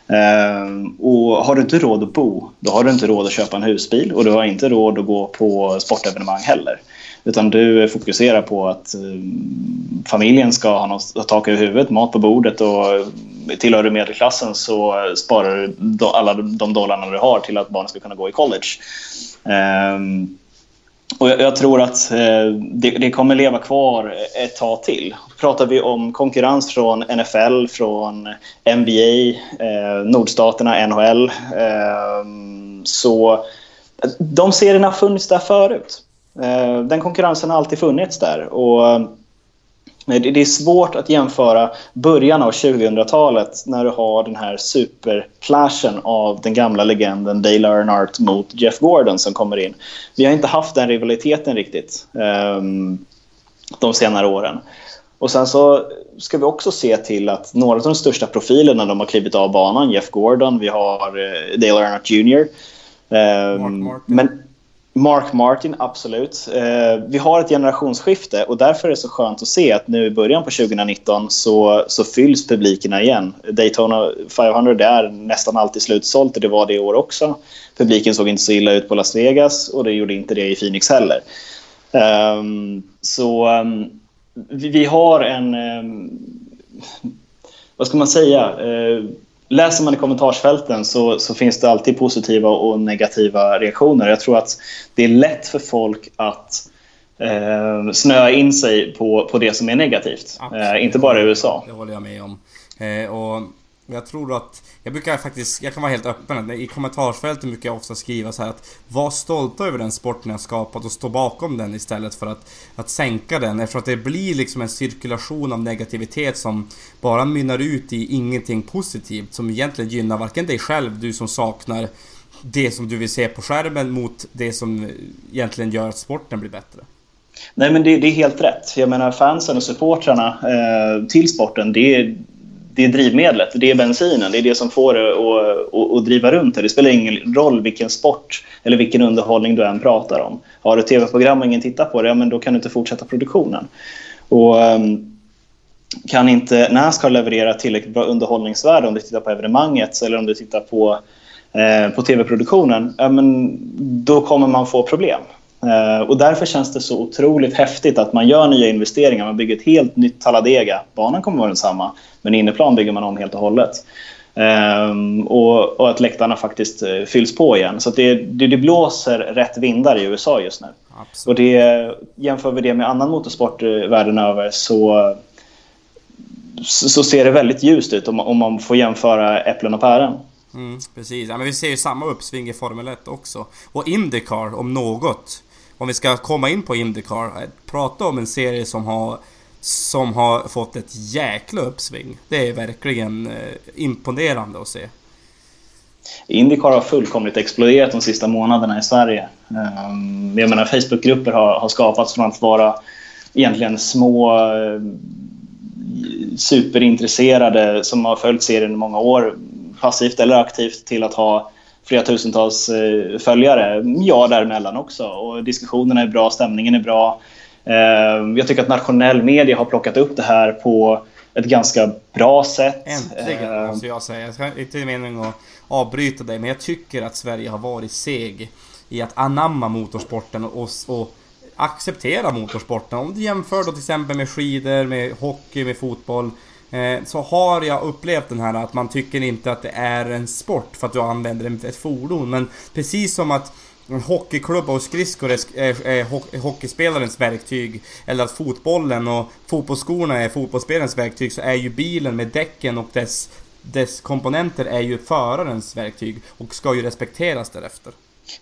Eh, och har du inte råd att bo, då har du inte råd att köpa en husbil och du har inte råd att gå på sportevenemang heller. Utan du fokuserar på att eh, familjen ska ha, något, tak över huvudet, mat på bordet och tillhör du medelklassen så sparar du alla de dollarna du har till att barnen ska kunna gå i college. Um, och jag, jag, tror att eh, det, det, kommer leva kvar ett tag till. Pratar vi om konkurrens från NFL, från NBA, eh, nordstaterna, NHL, eh, så de serierna har funnits där förut. Eh, den konkurrensen har alltid funnits där. Och det är svårt att jämföra början av 2000-talet när du har den här superclashen av den gamla legenden Dale Earnhardt mot Jeff Gordon som kommer in. Vi har inte haft den rivaliteten riktigt um, de senare åren. Och sen så ska vi också se till att några av de största profilerna de har klivit av banan, Jeff Gordon, vi har uh, Dale Earnhardt Jr. Um, ehm, men Mark Martin, absolut. Eh, vi har ett generationsskifte och därför är det så skönt att se att nu i början på 2019 så, så fylls publikerna igen. Daytona 500 är nästan alltid slutsålt och det var det i år också. Publiken såg inte så illa ut på Las Vegas och det gjorde inte det i Phoenix heller. Ehm, så ehm, vi, vi, har en... Ehm, vad ska man säga? Eh, läser man i kommentarsfälten så, så, finns det alltid positiva och negativa reaktioner. Jag tror att det är lätt för folk att eh, snöa in sig på, på det som är negativt. Eh, inte bara i USA. Det håller jag med om. Eh, och jag tror att... Jag brukar faktiskt... Jag kan vara helt öppen. I kommentarsfältet brukar jag ofta skriva så här att var stolta över den sporten jag skapat och stå bakom den istället för att, att sänka den. Eftersom att det blir liksom en cirkulation av negativitet som bara mynnar ut i ingenting positivt. Som egentligen gynnar varken dig själv, du som saknar det som du vill se på skärmen mot det som egentligen gör att sporten blir bättre. Nej men det, det, är helt rätt. Jag menar fansen och supportrarna eh, till sporten, det är, det är drivmedlet, det är bensinen, det är det som får det att, att, att driva runt det. Det spelar ingen roll vilken sport eller vilken underhållning du än pratar om. Har du tv-program och ingen tittar på det, ja, men då kan du inte fortsätta produktionen. Och, ehm, kan inte Nascar leverera tillräckligt bra underhållningsvärde om du tittar på evenemanget eller om du tittar på, eh, på tv-produktionen, ja, men då kommer man få problem. Eh, och därför känns det så otroligt häftigt att man gör nya investeringar. Man bygger ett helt nytt Talladega. Banan kommer att vara densamma, men inneplan bygger man om helt och hållet. Um, och, och, att läktarna faktiskt uh, fylls på igen. Så det, det, det, blåser rätt vindar i USA just nu. Absolut. Och det, jämför vi det med annan motorsport uh, världen över så, så, så, ser det väldigt ljust ut om, om man får jämföra äpplen och päron. Mm, precis, ja, men vi ser ju samma uppsving i Formel 1 också. Och Indycar om något om vi ska komma in på Indycar, prata om en serie som har som har fått ett jäkla uppsving. Det är verkligen eh, imponerande att se. Indycar har fullkomligt exploderat de sista månaderna i Sverige. Um, jag menar, Facebookgrupper har, har skapats från att vara egentligen små eh, superintresserade som har följt serien i många år, passivt eller aktivt, till att ha flera tusentals eh, följare. Ja, däremellan också. Och diskussionerna är bra, stämningen är bra. Eh, jag tycker att nationell media har plockat upp det här på ett ganska bra sätt. Äntligen eh, måste jag säga. Jag ska inte meningen att avbryta dig, men jag tycker att Sverige har varit seg i att anamma motorsporten och, och acceptera motorsporten. Om du jämför då till exempel med skidor, med hockey, med fotboll. Eh, så har jag upplevt den här att man tycker inte att det är en sport för att du använder ett fordon. Men precis som att en hockeyklubba och skridskor är, är, är hockeyspelarens verktyg. Eller att fotbollen och fotbollsskorna är fotbollsspelarens verktyg. Så är ju bilen med däcken och dess, dess komponenter är ju förarens verktyg. Och ska ju respekteras därefter.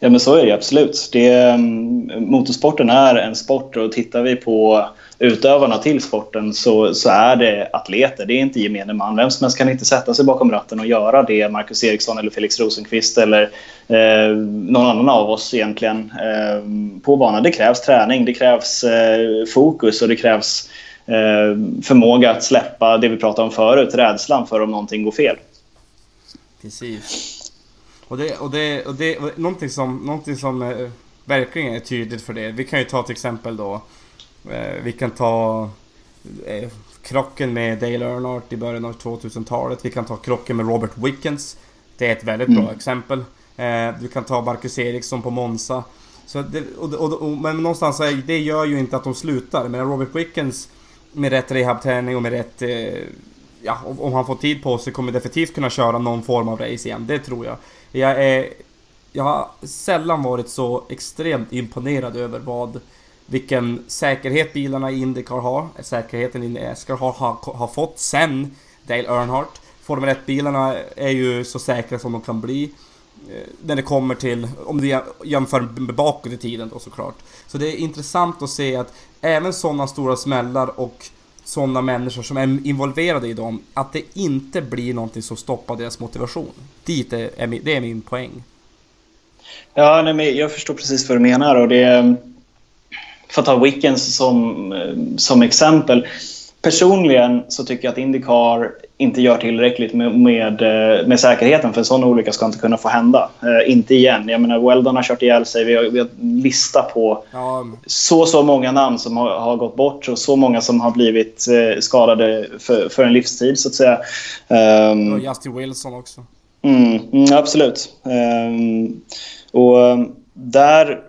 Ja men så är det absolut. Det, mm, motorsporten är en sport och tittar vi på utövarna till sporten så, så är det atleter. Det är inte gemene man. Vem som helst kan inte sätta sig bakom ratten och göra det Marcus Eriksson eller Felix Rosenqvist eller eh, någon annan av oss egentligen eh, på banan. Det krävs träning, det krävs eh, fokus och det krävs eh, förmåga att släppa det vi pratade om förut, rädslan för om någonting går fel. Precis. Och det, och det, och det, och någonting som, någonting som eh, verkligen är tydligt för det. Vi kan ju ta till exempel då vi kan ta... Eh, krocken med Dale Earnhardt i början av 2000-talet. Vi kan ta krocken med Robert Wickens. Det är ett väldigt bra mm. exempel. Eh, du kan ta Marcus Eriksson på Monza. Så det, och, och, och, men någonstans, det gör ju inte att de slutar. Men Robert Wickens med rätt rehabträning och med rätt... Eh, ja, om han får tid på sig kommer definitivt kunna köra någon form av race igen. Det tror jag. Jag är... Jag har sällan varit så extremt imponerad över vad... Vilken säkerhet bilarna i Indycar har. Säkerheten i Nascar har, har, har fått sen Dale Earnhardt. Formel 1-bilarna är ju så säkra som de kan bli. Eh, när det kommer till, om du jämför med bakåt i tiden då såklart. Så det är intressant att se att även sådana stora smällar och sådana människor som är involverade i dem, att det inte blir någonting som stoppar deras motivation. Dit är, är det är min poäng. Ja, nej, men jag förstår precis vad du menar och det... För att ta Wickens som, som exempel. Personligen så tycker jag att Indycar inte gör tillräckligt med, med, eh, med säkerheten för en sån olycka ska inte kunna få hända. Eh, inte igen. Jag menar, Weldon har kört ihjäl sig. Vi har, vi har en lista på ja. så, så många namn som har, har, gått bort och så många som har blivit eh, skadade för, för en livstid, så att säga. Um, och Justin Wilson också. Mm, mm, absolut. Um, och um, där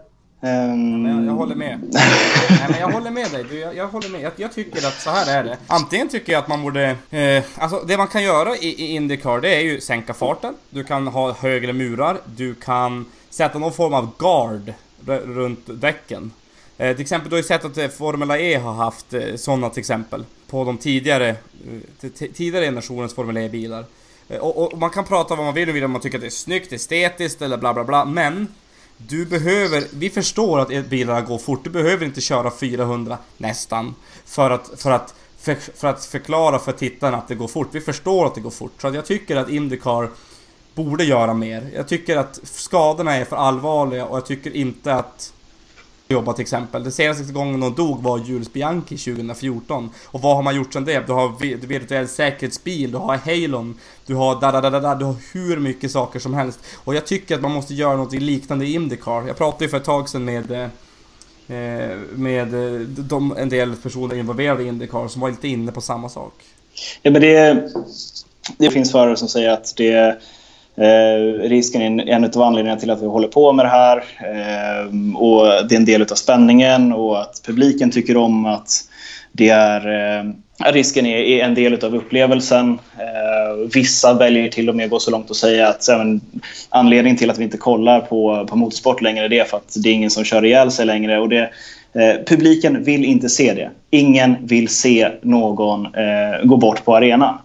Ehm. Um... Ja, jag, håller med. Nej, men jag håller med dig. Du, jag, jag håller med. Jag, jag, tycker att så här är det. Antingen tycker jag att man borde... Eh, alltså det man kan göra i, i Indycar det är ju sänka farten. Du kan ha högre murar. Du kan sätta någon form av guard runt däcken. Eh, till exempel, du har ju sett att eh, Formula E har haft eh, sådana till exempel. På de tidigare, eh, tidigare generationens Formula E-bilar. Eh, och, och, man kan prata vad man vill om man tycker att det är snyggt, estetiskt eller bla bla bla. Men du behöver, vi förstår att bilarna går fort, du behöver inte köra 400 nästan för att, för att, för, för att förklara för tittarna att det går fort. Vi förstår att det går fort. Så jag tycker att Indycar borde göra mer. Jag tycker att skadorna är för allvarliga och jag tycker inte att jobba till exempel. Den senaste gången de dog var Jules Bianchi 2014. Och vad har man gjort sen det? Du har virtuell säkerhetsbil, du har Halon, du har da, da, da, da, du har hur mycket saker som helst. Och jag tycker att man måste göra något liknande i Indycar. Jag pratade ju för ett tag sedan med eh, eh, med eh, de, en del personer involverade i Indycar som var lite inne på samma sak. Ja, men det, det finns förare som säger att det Eh, risken är en, av anledningarna till att vi håller på med det här. Eh, och Det är en del av spänningen och att publiken tycker om att det är... Eh, risken är, är, en del av upplevelsen. Eh, vissa väljer till och med att gå så långt och säga att även, anledningen till att vi inte kollar på, på motorsport längre är för att det är ingen som kör ihjäl sig längre. Och det, eh, publiken vill inte se det. Ingen vill se någon eh, gå bort på arenan.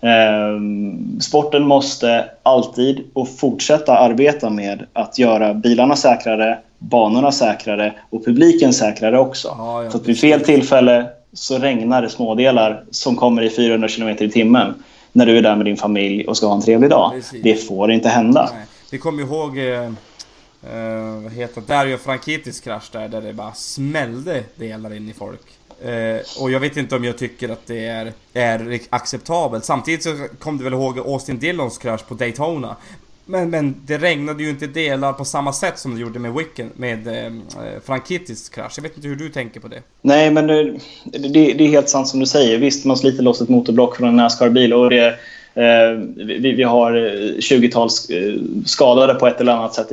Ehm, sporten måste alltid och fortsätta arbeta med att göra bilarna säkrare, banorna säkrare och publiken säkrare också. Ja, ja, För att vid fel tillfälle så regnar det smådelar som kommer i 400 km i timmen när du är där med din familj och ska ha en trevlig dag. Precis. Det får inte hända. Nej. Vi kommer ihåg eh, eh, vad heter det? Dario Frankitis krasch där, där det bara smällde delar in i folk. Eh, och jag vet inte om jag tycker att det är, är acceptabelt. Samtidigt så kom du väl ihåg Austin Dillons krasch på Daytona. Men, men det regnade ju inte delar på samma sätt som det gjorde med Wicken, med eh, eh Frankittis krasch. Jag vet inte hur du tänker på det? Nej, men det, det, det är helt sant som du säger. Visst, man sliter loss ett motorblock från en Nascar-bil och det, eh, vi, vi, har eh, 20-tals skadade på ett eller annat sätt.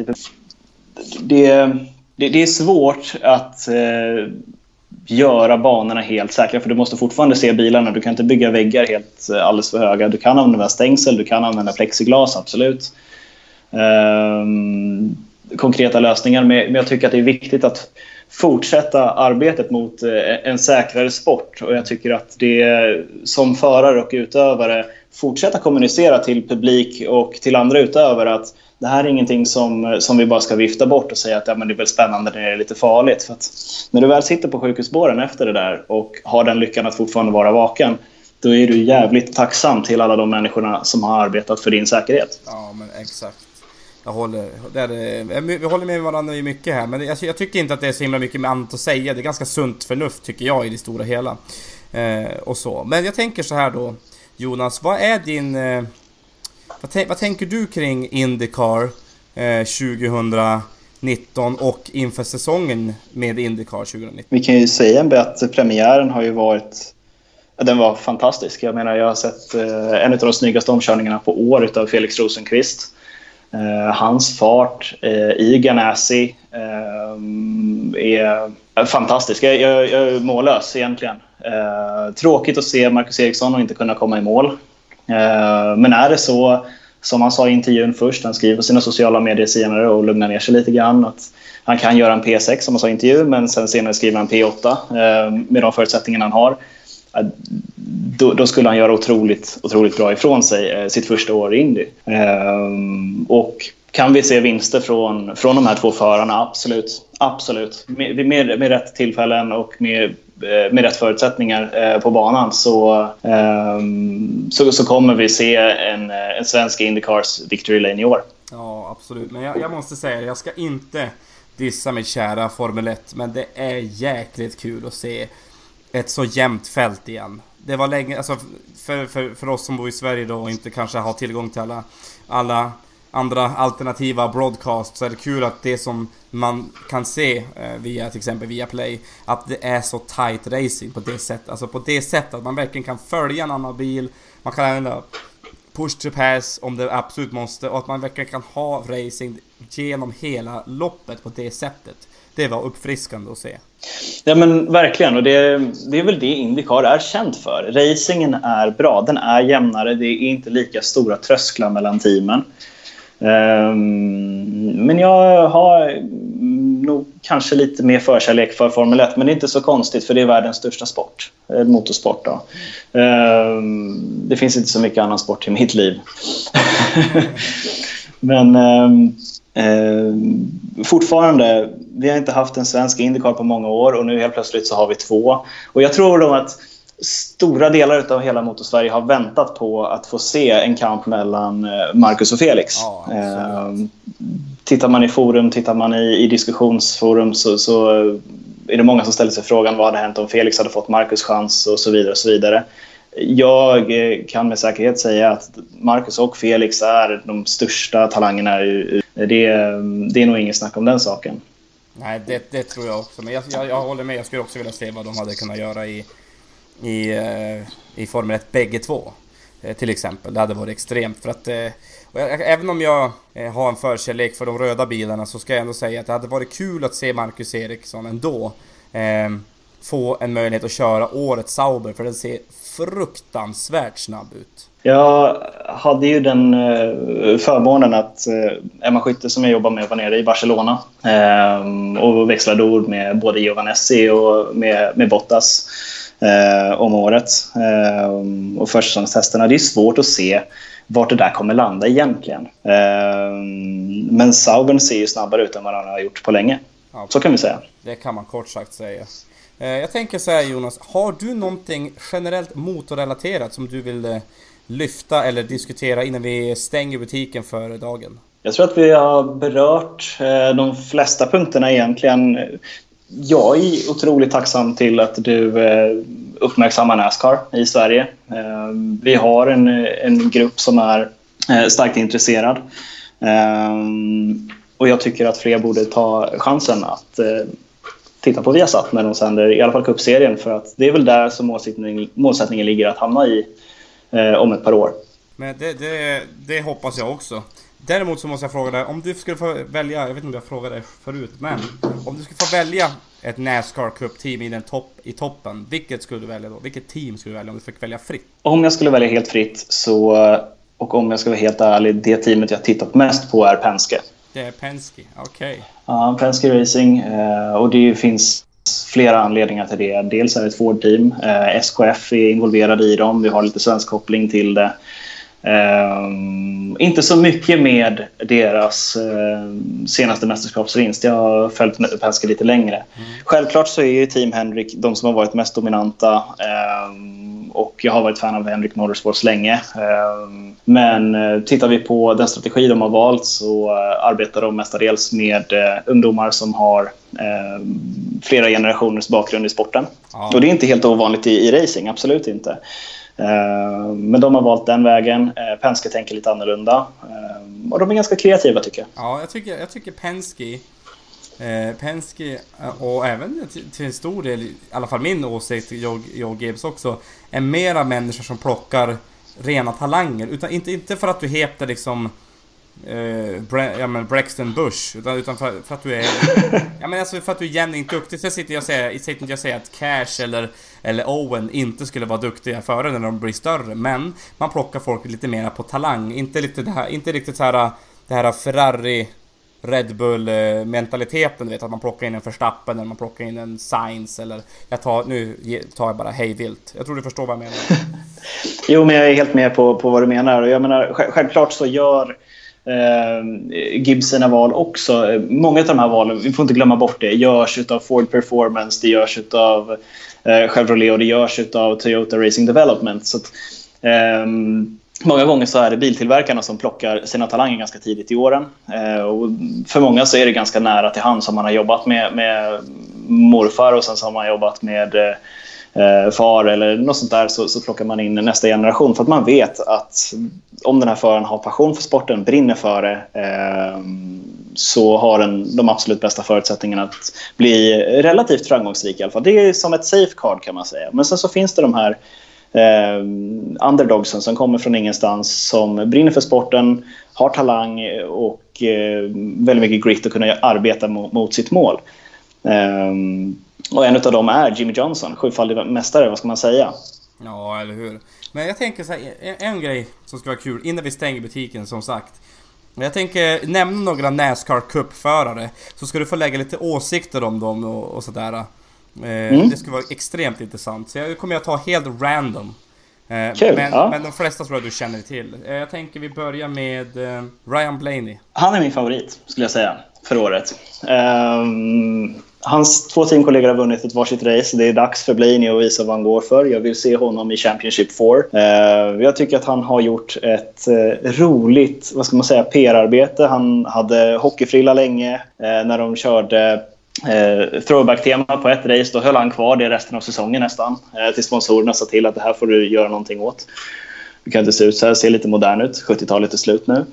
Det, det, det är svårt att eh, göra banorna helt säkra. För du måste fortfarande se bilarna. Du kan inte bygga väggar helt eh, alldeles för höga. Du kan använda stängsel, du kan använda plexiglas, absolut. Um, konkreta lösningar. Men jag tycker att det är viktigt att fortsätta arbetet mot eh, en säkrare sport. Och jag tycker att det som förare och utövare fortsätta kommunicera till publik och till andra utövare att det här är ingenting som, som vi bara ska vifta bort och säga att ja, men det är väl spännande när det är lite farligt. För när du väl sitter på sjukhusbåren efter det där och har den lyckan att fortfarande vara vaken då är du jävligt tacksam till alla de människorna som har arbetat för din säkerhet. Ja, men exakt. Jag håller, det är, vi håller med varandra i mycket här, men jag, jag, tycker inte att det är så himla mycket annat att säga. Det är ganska sunt förnuft tycker jag i det stora hela. Eh, och så. Men jag tänker så här då, Jonas, vad är din... Eh, vad, vad, tänker du kring Indycar eh, 2019 och inför säsongen med Indycar 2019? Vi kan ju säga att premiären har ju varit den var fantastisk. Jag menar, jag har sett eh, en av de snyggaste omkörningarna på år av Felix Rosenqvist. Eh, hans fart eh, i Ganassi är fantastisk. Jag, jag, jag är mållös egentligen. Eh, tråkigt att se Marcus Eriksson och inte kunna komma i mål. Eh, men är det så som han sa i intervjun först, han skriver på sina sociala medier senare och lugnar ner sig lite grann. Att han kan göra en P6 som han sa i intervjun, men sen senare skriver han P8 eh, med de förutsättningarna han har. Då, då, skulle han göra otroligt, otroligt bra ifrån sig eh, sitt första år i Indy. Eh, och kan vi se vinster från, från de här två förarna? Absolut. Absolut. Med, med, med rätt tillfällen och med eh, med rätt förutsättningar eh, på banan så, ehm, så, så kommer vi se en, eh, en svensk Indycars Victory Lane i år. Ja, absolut. Men jag, jag måste säga jag ska inte dissa mitt kära Formel 1, men det är jäkligt kul att se ett så jämnt fält igen. Det var länge, alltså för, för, för oss som bor i Sverige då och inte kanske har tillgång till alla, alla andra alternativa broadcasts så är det kul att det som man kan se eh, via till exempel via Play att det är så tight racing på det sättet. Alltså på det sättet att man verkligen kan följa en annan bil. Man kan använda push to pass om det absolut måste och att man verkligen kan ha racing genom hela loppet på det sättet. Det var uppfriskande att se. Ja men verkligen och det, det är väl det Indycar är känt för. Racingen är bra, den är jämnare, det är inte lika stora trösklar mellan teamen. Ehm, men jag har nog kanske lite mer förkärlek för Formel 1, men det är inte så konstigt för det är världens största sport, eh, motorsport. Då. Ehm, det finns inte så mycket annan sport i mitt liv. <laughs> men ehm, ehm, fortfarande, vi har inte haft en svensk Indycar på många år och nu helt plötsligt så har vi två. Och jag tror då att stora delar av hela Motorsverige har väntat på att få se en kamp mellan eh, Marcus och Felix. Ja, eh, tittar man i forum, tittar man i, i diskussionsforum så, så, är det många som ställer sig frågan vad hade hänt om Felix hade fått Marcus chans och så vidare. Och så vidare. Jag eh, kan med säkerhet säga att Marcus och Felix är de största talangerna. Det, det är nog inget snack om den saken. Nej, det, det tror jag också. Men jag, jag, jag håller med. Jag skulle också vilja se vad de hade kunnat göra i i, eh, i Formel 1 bägge två. Eh, till exempel. Det hade varit extremt för att... Jag, även om jag har en förkärlek för de röda bilarna så ska jag ändå säga att det hade varit kul att se Marcus Eriksson ändå. Eh, få en möjlighet att köra årets Sauber för den ser fruktansvärt snabb ut. Jag hade ju den förmånen att Emma Skytte som jag jobbar med var nere i Barcelona och växlade ord med både Giovanessi och med, med Bottas eh, om året. Eh, och försäsongstesterna, det är svårt att se vart det där kommer landa egentligen. Eh, men Saubern ser ju snabbare ut än vad han har gjort på länge. Så kan vi säga. Det kan man kort sagt säga. Eh, jag tänker så här Jonas, har du någonting generellt motorrelaterat som du vill eh, lyfta eller diskutera innan vi stänger butiken för dagen? Jag tror att vi har berört eh, de flesta punkterna egentligen jag är otroligt tacksam till att du uppmärksammar Nascar i Sverige. Vi har en, en grupp som är starkt intresserad. Och jag tycker att fler borde ta chansen att titta på Viasat när de sänder i alla fall cupserien för att det är väl där som målsättningen, målsättningen ligger att hamna i om ett par år. Men det, det, det hoppas jag också. Däremot så måste jag fråga dig, om du skulle få välja, jag vet inte om jag frågade dig förut, men om du skulle få välja ett Nascar Cup-team i, den topp, i toppen, vilket skulle du välja då? Vilket team skulle du välja om du fick välja fritt? Om jag skulle välja helt fritt så, och om jag ska vara helt ärlig, det teamet jag tittat mest på är Penske. Det är Penske, okej. Okay. Ja, Penske Racing eh, och det finns flera anledningar till det. Dels är det ett Ford-team, eh, SKF är involverade i dem, vi har lite svensk koppling till det. Um, inte så mycket med deras uh, senaste mästerskapsvinst. Jag har följt Penske lite längre. Mm. Självklart så är ju Team Henrik de som har varit mest dominanta. Um, och jag har varit fan av Henrik Motorsports länge. Um, men uh, tittar vi på den strategi de har valt så uh, arbetar de mestadels med ungdomar som har flera generationers bakgrund i sporten. Ja. Och det är inte helt ovanligt i, i racing, absolut inte. Eh, men de har valt den vägen. Eh, Penske tänker lite annorlunda. Eh, och de är ganska kreativa tycker jag. Ja, jag tycker, jag tycker Penske Eh, Penske och även till en stor del, i alla fall min åsikt, Joe Gibbs också, är mera människor som plockar rena talanger. Utan inte, inte för att du heter liksom eh, ja, men Brexton Bush. Utan, utan för, för, att du är... <laughs> ja men alltså för att du är jämnt duktig. Så sitter jag och säger, sitter inte jag säger att Cash eller, eller Owen inte skulle vara duktiga före när de blir större. Men man plockar folk lite mer på talang. Inte, lite det här, inte riktigt så här det här Ferrari Red Bull-mentaliteten, vet att man plockar in en Verstappen eller man plockar in en Sainz eller jag tar, nu tar jag bara hej vilt. Jag tror du förstår vad jag menar. <laughs> jo, men jag är helt med på, på vad du menar. Jag menar självklart så gör eh, sina val också. Många av de här valen, vi får inte glömma bort det, görs av Ford Performance, det görs av eh, Chevrolet och det görs av Toyota Racing Development. Så att, eh, Många gånger så är det biltillverkarna som plockar sina talanger ganska tidigt i åren. Eh, och för många så är det ganska nära till hand som man har jobbat med, med morfar och sen så har man jobbat med eh, Eh, far eller något sånt där så, så plockar man in nästa generation för att man vet att om den här föraren har passion för sporten, brinner för det eh, så har den de absolut bästa förutsättningarna att bli relativt framgångsrik i alla fall. Det är som ett safecard, kan man säga. Men sen så finns det de här eh, underdogsen som kommer från ingenstans, som brinner för sporten, har talang och eh, väldigt mycket grit att kunna arbeta mot, mot sitt mål. Eh, och en av dem är Jimmy Johnson, sjufaldig mästare, vad ska man säga? Ja, eller hur. Men jag tänker så här, en, en grej som ska vara kul innan vi stänger butiken som sagt. Jag tänker nämna några Nascar Cup-förare, så ska du få lägga lite åsikter om dem och, och sådär. Eh, mm. Det skulle vara extremt intressant. Så jag kommer jag ta helt random. Eh, Kul, men, ja. men de flesta tror jag du känner till. Eh, jag tänker vi börjar med Ryan Blaney. Han är min favorit, skulle jag säga, för året. Um, hans två teamkollegor har vunnit ett varsitt race. Det är dags för Blaney att visa vad han går för. Jag vill se honom i Championship 4. Eh, jag tycker att han har gjort ett eh, roligt vad ska man säga, PR-arbete. Han hade hockeyfrilla länge eh, när de körde eh, throwback-tema på ett race. Då höll han kvar det resten av säsongen nästan. Eh, till sponsorerna sa till att det här får du göra någonting åt. Det kan inte se ut så här, ser lite modern ut. 70-talet är slut nu.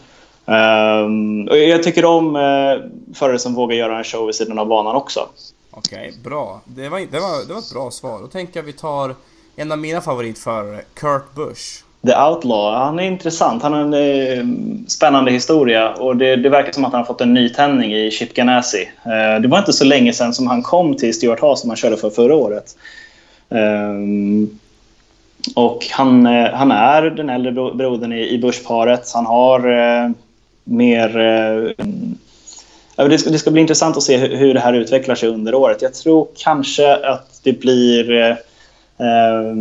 Um, och jag tycker om uh, förare som vågar göra en show vid sidan av banan också. Okej, okay, bra. Det var, det, var, det var ett bra svar. Då tänker jag vi tar en av mina favoritförare, Kurt Busch. The Outlaw, han är intressant. Han har en eh, spännande historia och det, det, verkar som att han har fått en nytändning i Chip Ganassi. Eh, det var inte så länge sedan som han kom till Stuart Haas som han körde för förra året. Eh, och han, eh, han är den äldre brodern i, i Bush-paret. Han har eh, mer... Eh, det ska, det ska bli intressant att se hur, hur det här utvecklar sig under året. Jag tror kanske att det blir Eh,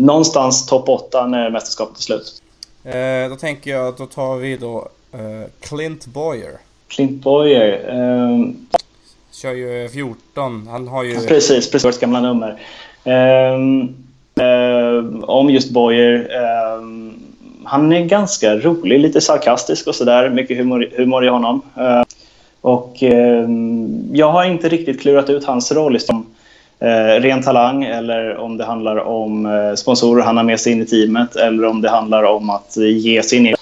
någonstans topp 8 när mästerskapet är slut. Eh, då tänker jag, då tar vi då eh, Clint Boyer. Clint Boyer. Eh, Kör ju 14, han har ju... Precis, precis. Vårt gamla nummer. Eh, om just Boyer. Ehm, han är ganska rolig, lite sarkastisk och sådär. Mycket humor, humor i honom. Ehm, och ehm, jag har inte riktigt klurat ut hans roll som eh, ren talang eller om det handlar om eh, sponsorer han har med sig in i teamet eller om det handlar om att ge sin in.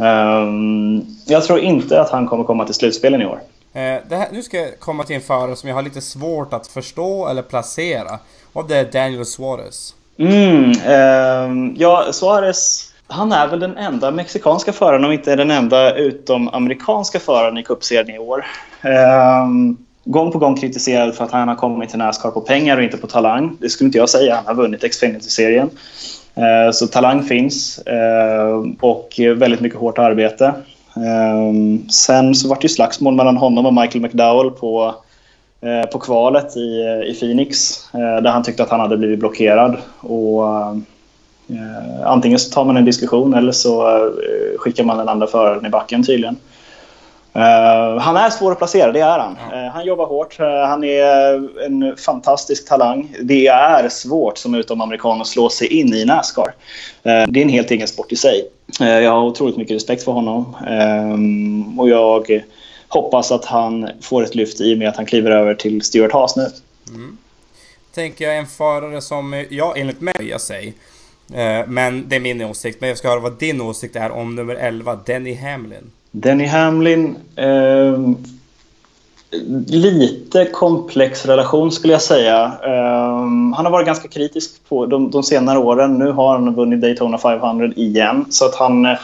Um, jag tror inte att han kommer komma till slutspelen i år. Eh, här, nu ska jag komma till en förare som jag har lite svårt att förstå eller placera. Och det är Daniel Suarez. Mm, eh, ja, Suarez han är väl den enda mexikanska föraren, om inte den enda utom amerikanska föraren i cupserien i år. Um, gång på gång kritiserad för att han har kommit till Nascar på pengar och inte på talang. Det skulle inte jag säga. Han har vunnit Xfinity-serien. Eh, så talang finns eh, och väldigt mycket hårt arbete. Ehm, sen så var det ju slagsmål mellan honom och Michael McDowell på, eh, på kvalet i, i Phoenix eh, där han tyckte att han hade blivit blockerad. Och, ehm, antingen så tar man en diskussion eller så skickar man den andra föraren i backen tydligen. Uh, han är svår att placera, det är han. Han jobbar hårt, han är en fantastisk talang. Det är svårt som utomamerikan att slå sig in i Nascar. det är en helt egen sport i sig. jag har otroligt mycket respekt för honom och jag hoppas att han får ett lyft i och med att han kliver över till Stuart Haas nu. Mm. Tänker jag en förare som, ja enligt mig, jag säger Eh, men det är min åsikt. Men jag ska höra vad din åsikt är om nummer 11, Denny Hamlin. Denny Hamlin... Eh, lite komplex relation skulle jag säga. Eh, han har varit ganska kritisk på de, de, senare åren. Nu har han vunnit Daytona 500 igen. Så att han eh,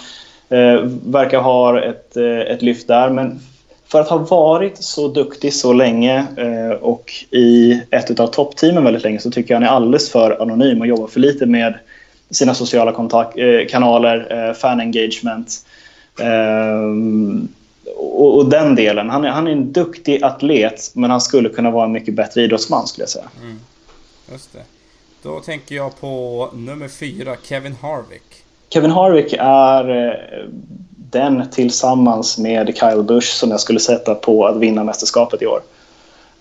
verkar ha ett, eh, ett lyft där. Men för att ha varit så duktig så länge eh, och i ett av toppteamen väldigt länge så tycker jag han är alldeles för anonym och jobbar för lite med sina sociala kontakt, kanaler, fan engagement. Um, och, och, den delen. Han är, han är en duktig atlet, men han skulle kunna vara en mycket bättre idrottsman skulle jag säga. Mm. Just det. Då tänker jag på nummer fyra, Kevin Harvick. Kevin Harvick är eh, den tillsammans med Kyle Busch som jag skulle sätta på att vinna mästerskapet i år.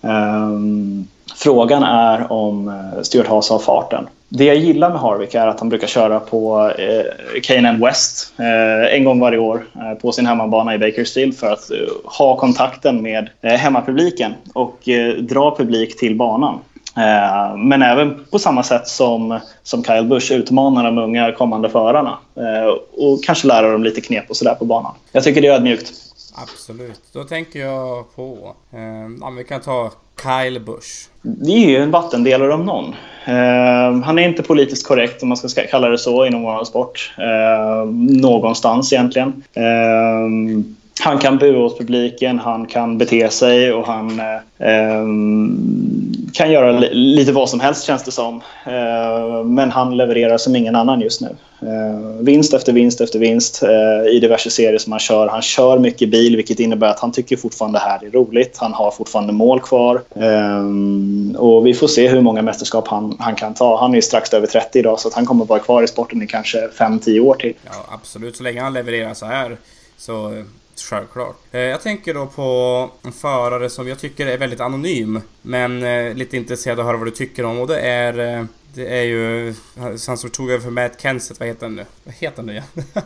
Um, frågan är om eh, Stuart Haas har farten. Det jag gillar med Harvick är att han brukar köra på eh, K&N West eh, en gång varje år eh, på sin hemmabana i Bakersfield för att eh, ha kontakten med eh, hemmapubliken och eh, dra publik till banan. Eh, men även på samma sätt som, som Kyle Busch utmanar de unga kommande förarna eh, och kanske lära dem lite knep och sådär på banan. Jag tycker det är ödmjukt. Absolut. Då tänker jag på... Eh, vi kan ta Kyle Busch. Det är ju en vattendelare om någon. Eh, han är inte politiskt korrekt, om man ska kalla det så, inom vår sport. Eh, någonstans egentligen. Eh, han kan bua åt publiken, han kan bete sig och han eh, eh kan göra lite vad som helst känns det som. Eh, men han levererar som ingen annan just nu. Eh, vinst efter vinst efter vinst eh, i diverse serier som han kör. Han kör mycket bil vilket innebär att han tycker fortfarande det här är roligt. Han har fortfarande mål kvar. Eh, och vi får se hur många mästerskap han, han kan ta. Han är strax över 30 idag så att han kommer vara kvar i sporten i kanske 5-10 år till. Ja, absolut, så länge han levererar så här så Självklart. Eh, jag tänker då på en förare som jag tycker är väldigt anonym. Men eh, lite intresserad av att höra vad du tycker om och det är... Eh, det är ju han som tog över för Matt Kenseth. Vad heter han nu? Vad heter han nu igen? <laughs>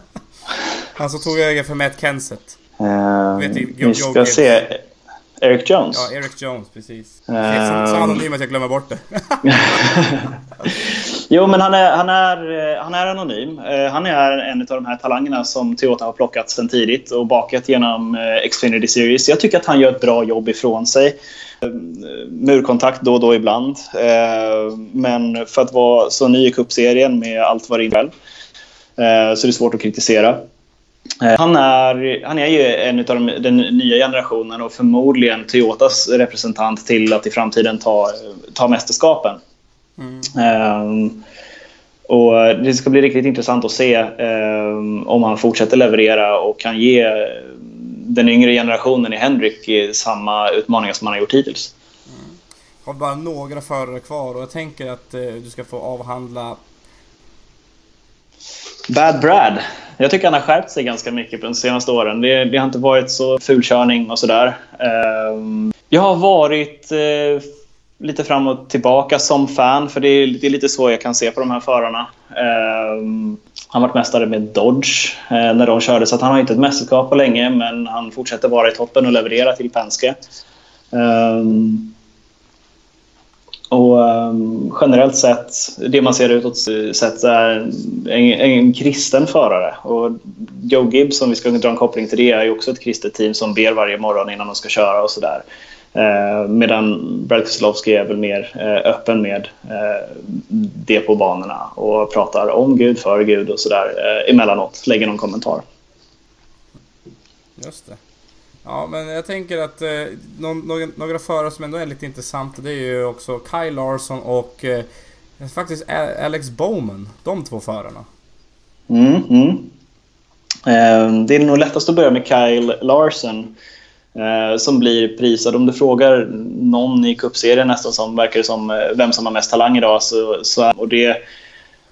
han som tog över för Matt Kenseth. Uh, vet du, vi ska se. Eric Jones? Ja, Eric Jones, precis. Um... Så, så anonym att jag glömmer bort det. <laughs> <laughs> Jo, men han är, han är, eh, han är anonym. Eh, han är en av de här talangerna som Toyota har plockat sen tidigt och bakat genom eh, Xfinity Series. Jag tycker att han gör ett bra jobb ifrån sig. Murkontakt då och då ibland. Men för att vara så ny i cupserien med allt vad det innebär så är det svårt att kritisera. Han är, han är ju en av de, den nya generationen och förmodligen Toyotas representant till att i framtiden ta, ta mästerskapen. Um, och det ska bli riktigt intressant att se um, om han fortsätter leverera och kan ge den yngre generationen i Hendrick samma utmaningar som han har gjort hittills. Mm. Har bara några förare kvar och jag tänker att uh, du ska få avhandla Bad Brad. Jag tycker han har skärpt sig ganska mycket på de senaste åren. Det, det har inte varit så fulkörning och sådär. Um, jag har varit uh, lite fram och tillbaka som fan, för det är, det är lite så jag kan se på de här förarna. Um, han varit mästare med Dodge uh, när de körde, så han har inte ett mästerskap på länge, men han fortsätter vara i toppen och leverera till Penske. Um, och um, generellt sett, det man ser utåt sett är en, en, kristen förare. Och Joe Gibbs, om vi ska dra en koppling till det, är också ett kristet team som ber varje morgon innan de ska köra och sådär. Eh, medan Brad Keselowski är väl mer eh, öppen med eh, det på banorna och pratar om Gud, för Gud och sådär eh, emellanåt. Lägger någon kommentar. Just det. Ja, men jag tänker att eh, några, några förare som ändå är lite intressanta det är ju också Kyle Larsson och eh, faktiskt Alex Bowman. De två förarna. Mm, mm. Eh, det är nog lättast att börja med Kyle Larson eh, Eh, som blir prisad. Om du frågar någon i cupserien nästan som verkar som eh, vem som har mest talang idag så, så och det,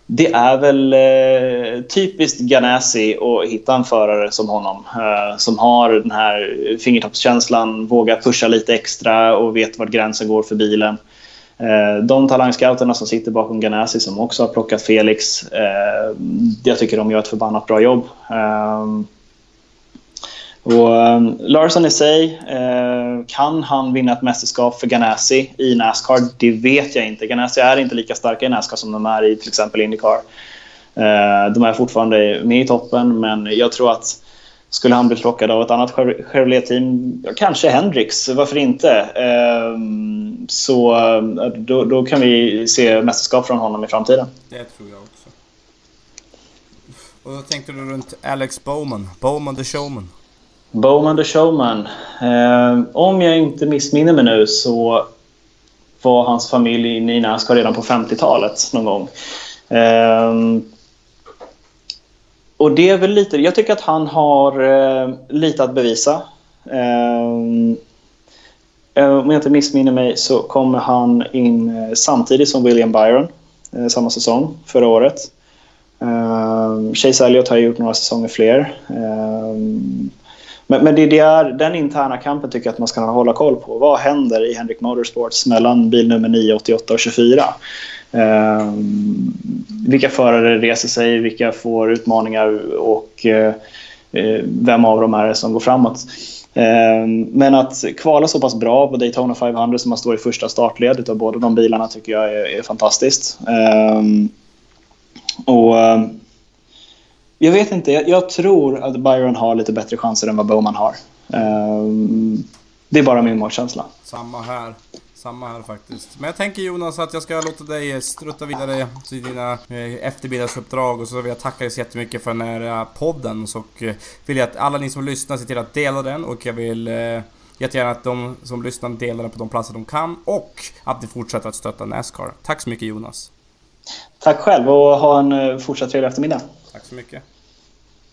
det är väl eh, typiskt Ganassi att hitta en förare som honom eh, som har den här fingertoppskänslan, vågar pusha lite extra och vet vart gränsen går för bilen. Eh, de talangscouterna som sitter bakom Ganassi som också har plockat Felix, eh, jag tycker de gör ett förbannat bra jobb. Och, ehm, um, Larsson i sig, uh, kan han vinna ett mästerskap för Ganassi i Nascar? Det vet jag inte. Ganassi är inte lika starka i Nascar som de är i till exempel Indycar. Uh, de är fortfarande med i toppen, men jag tror att skulle han bli plockad av ett annat Chevrolet-team, kanske Hendrix, varför inte? Ehm, så eh, då, då, kan vi se mästerskap från honom i framtiden. Det tror jag också. Och då tänkte du runt Alex Bowman, Bowman the Showman. Bowman the Showman. Eh, om jag inte missminner mig nu så var hans familj inne i Nascar redan på 50-talet någon gång. Eh, och det är väl lite, jag tycker att han har eh, lite att bevisa. Eh, eh om jag inte missminner mig så kommer han in eh, samtidigt som William Byron eh, samma säsong förra året. Um, Chase Elliot har gjort några säsonger fler. Um, men, men det, det, är den interna kampen tycker jag att man ska hålla koll på. Vad händer i Henrik Motorsports mellan bil nummer 9, 88 och 24? Eh, vilka förare reser sig, vilka får utmaningar och eh, eh vem av dem är det som går framåt? Eh, men att kvala så pass bra på Daytona 500 som man står i första startledet av båda de bilarna tycker jag är, är fantastiskt. Ehm, och ehm, jag vet inte, jag, jag, tror att Byron har lite bättre chanser än vad Bowman har. Um, det är bara min magkänsla. Samma här. Samma här faktiskt. Men jag tänker Jonas att jag ska låta dig strutta vidare till dina eh, eftermiddagsuppdrag och så vill jag tacka dig så jättemycket för den här eh, podden. Så eh, vill jag att alla ni som lyssnar ser till att dela den och jag vill jättegärna att de som lyssnar delar den på de platser de kan och att ni fortsätter att stötta Nascar. Tack så mycket Jonas. Tack själv och ha en fortsatt trevlig eftermiddag. Tack så mycket.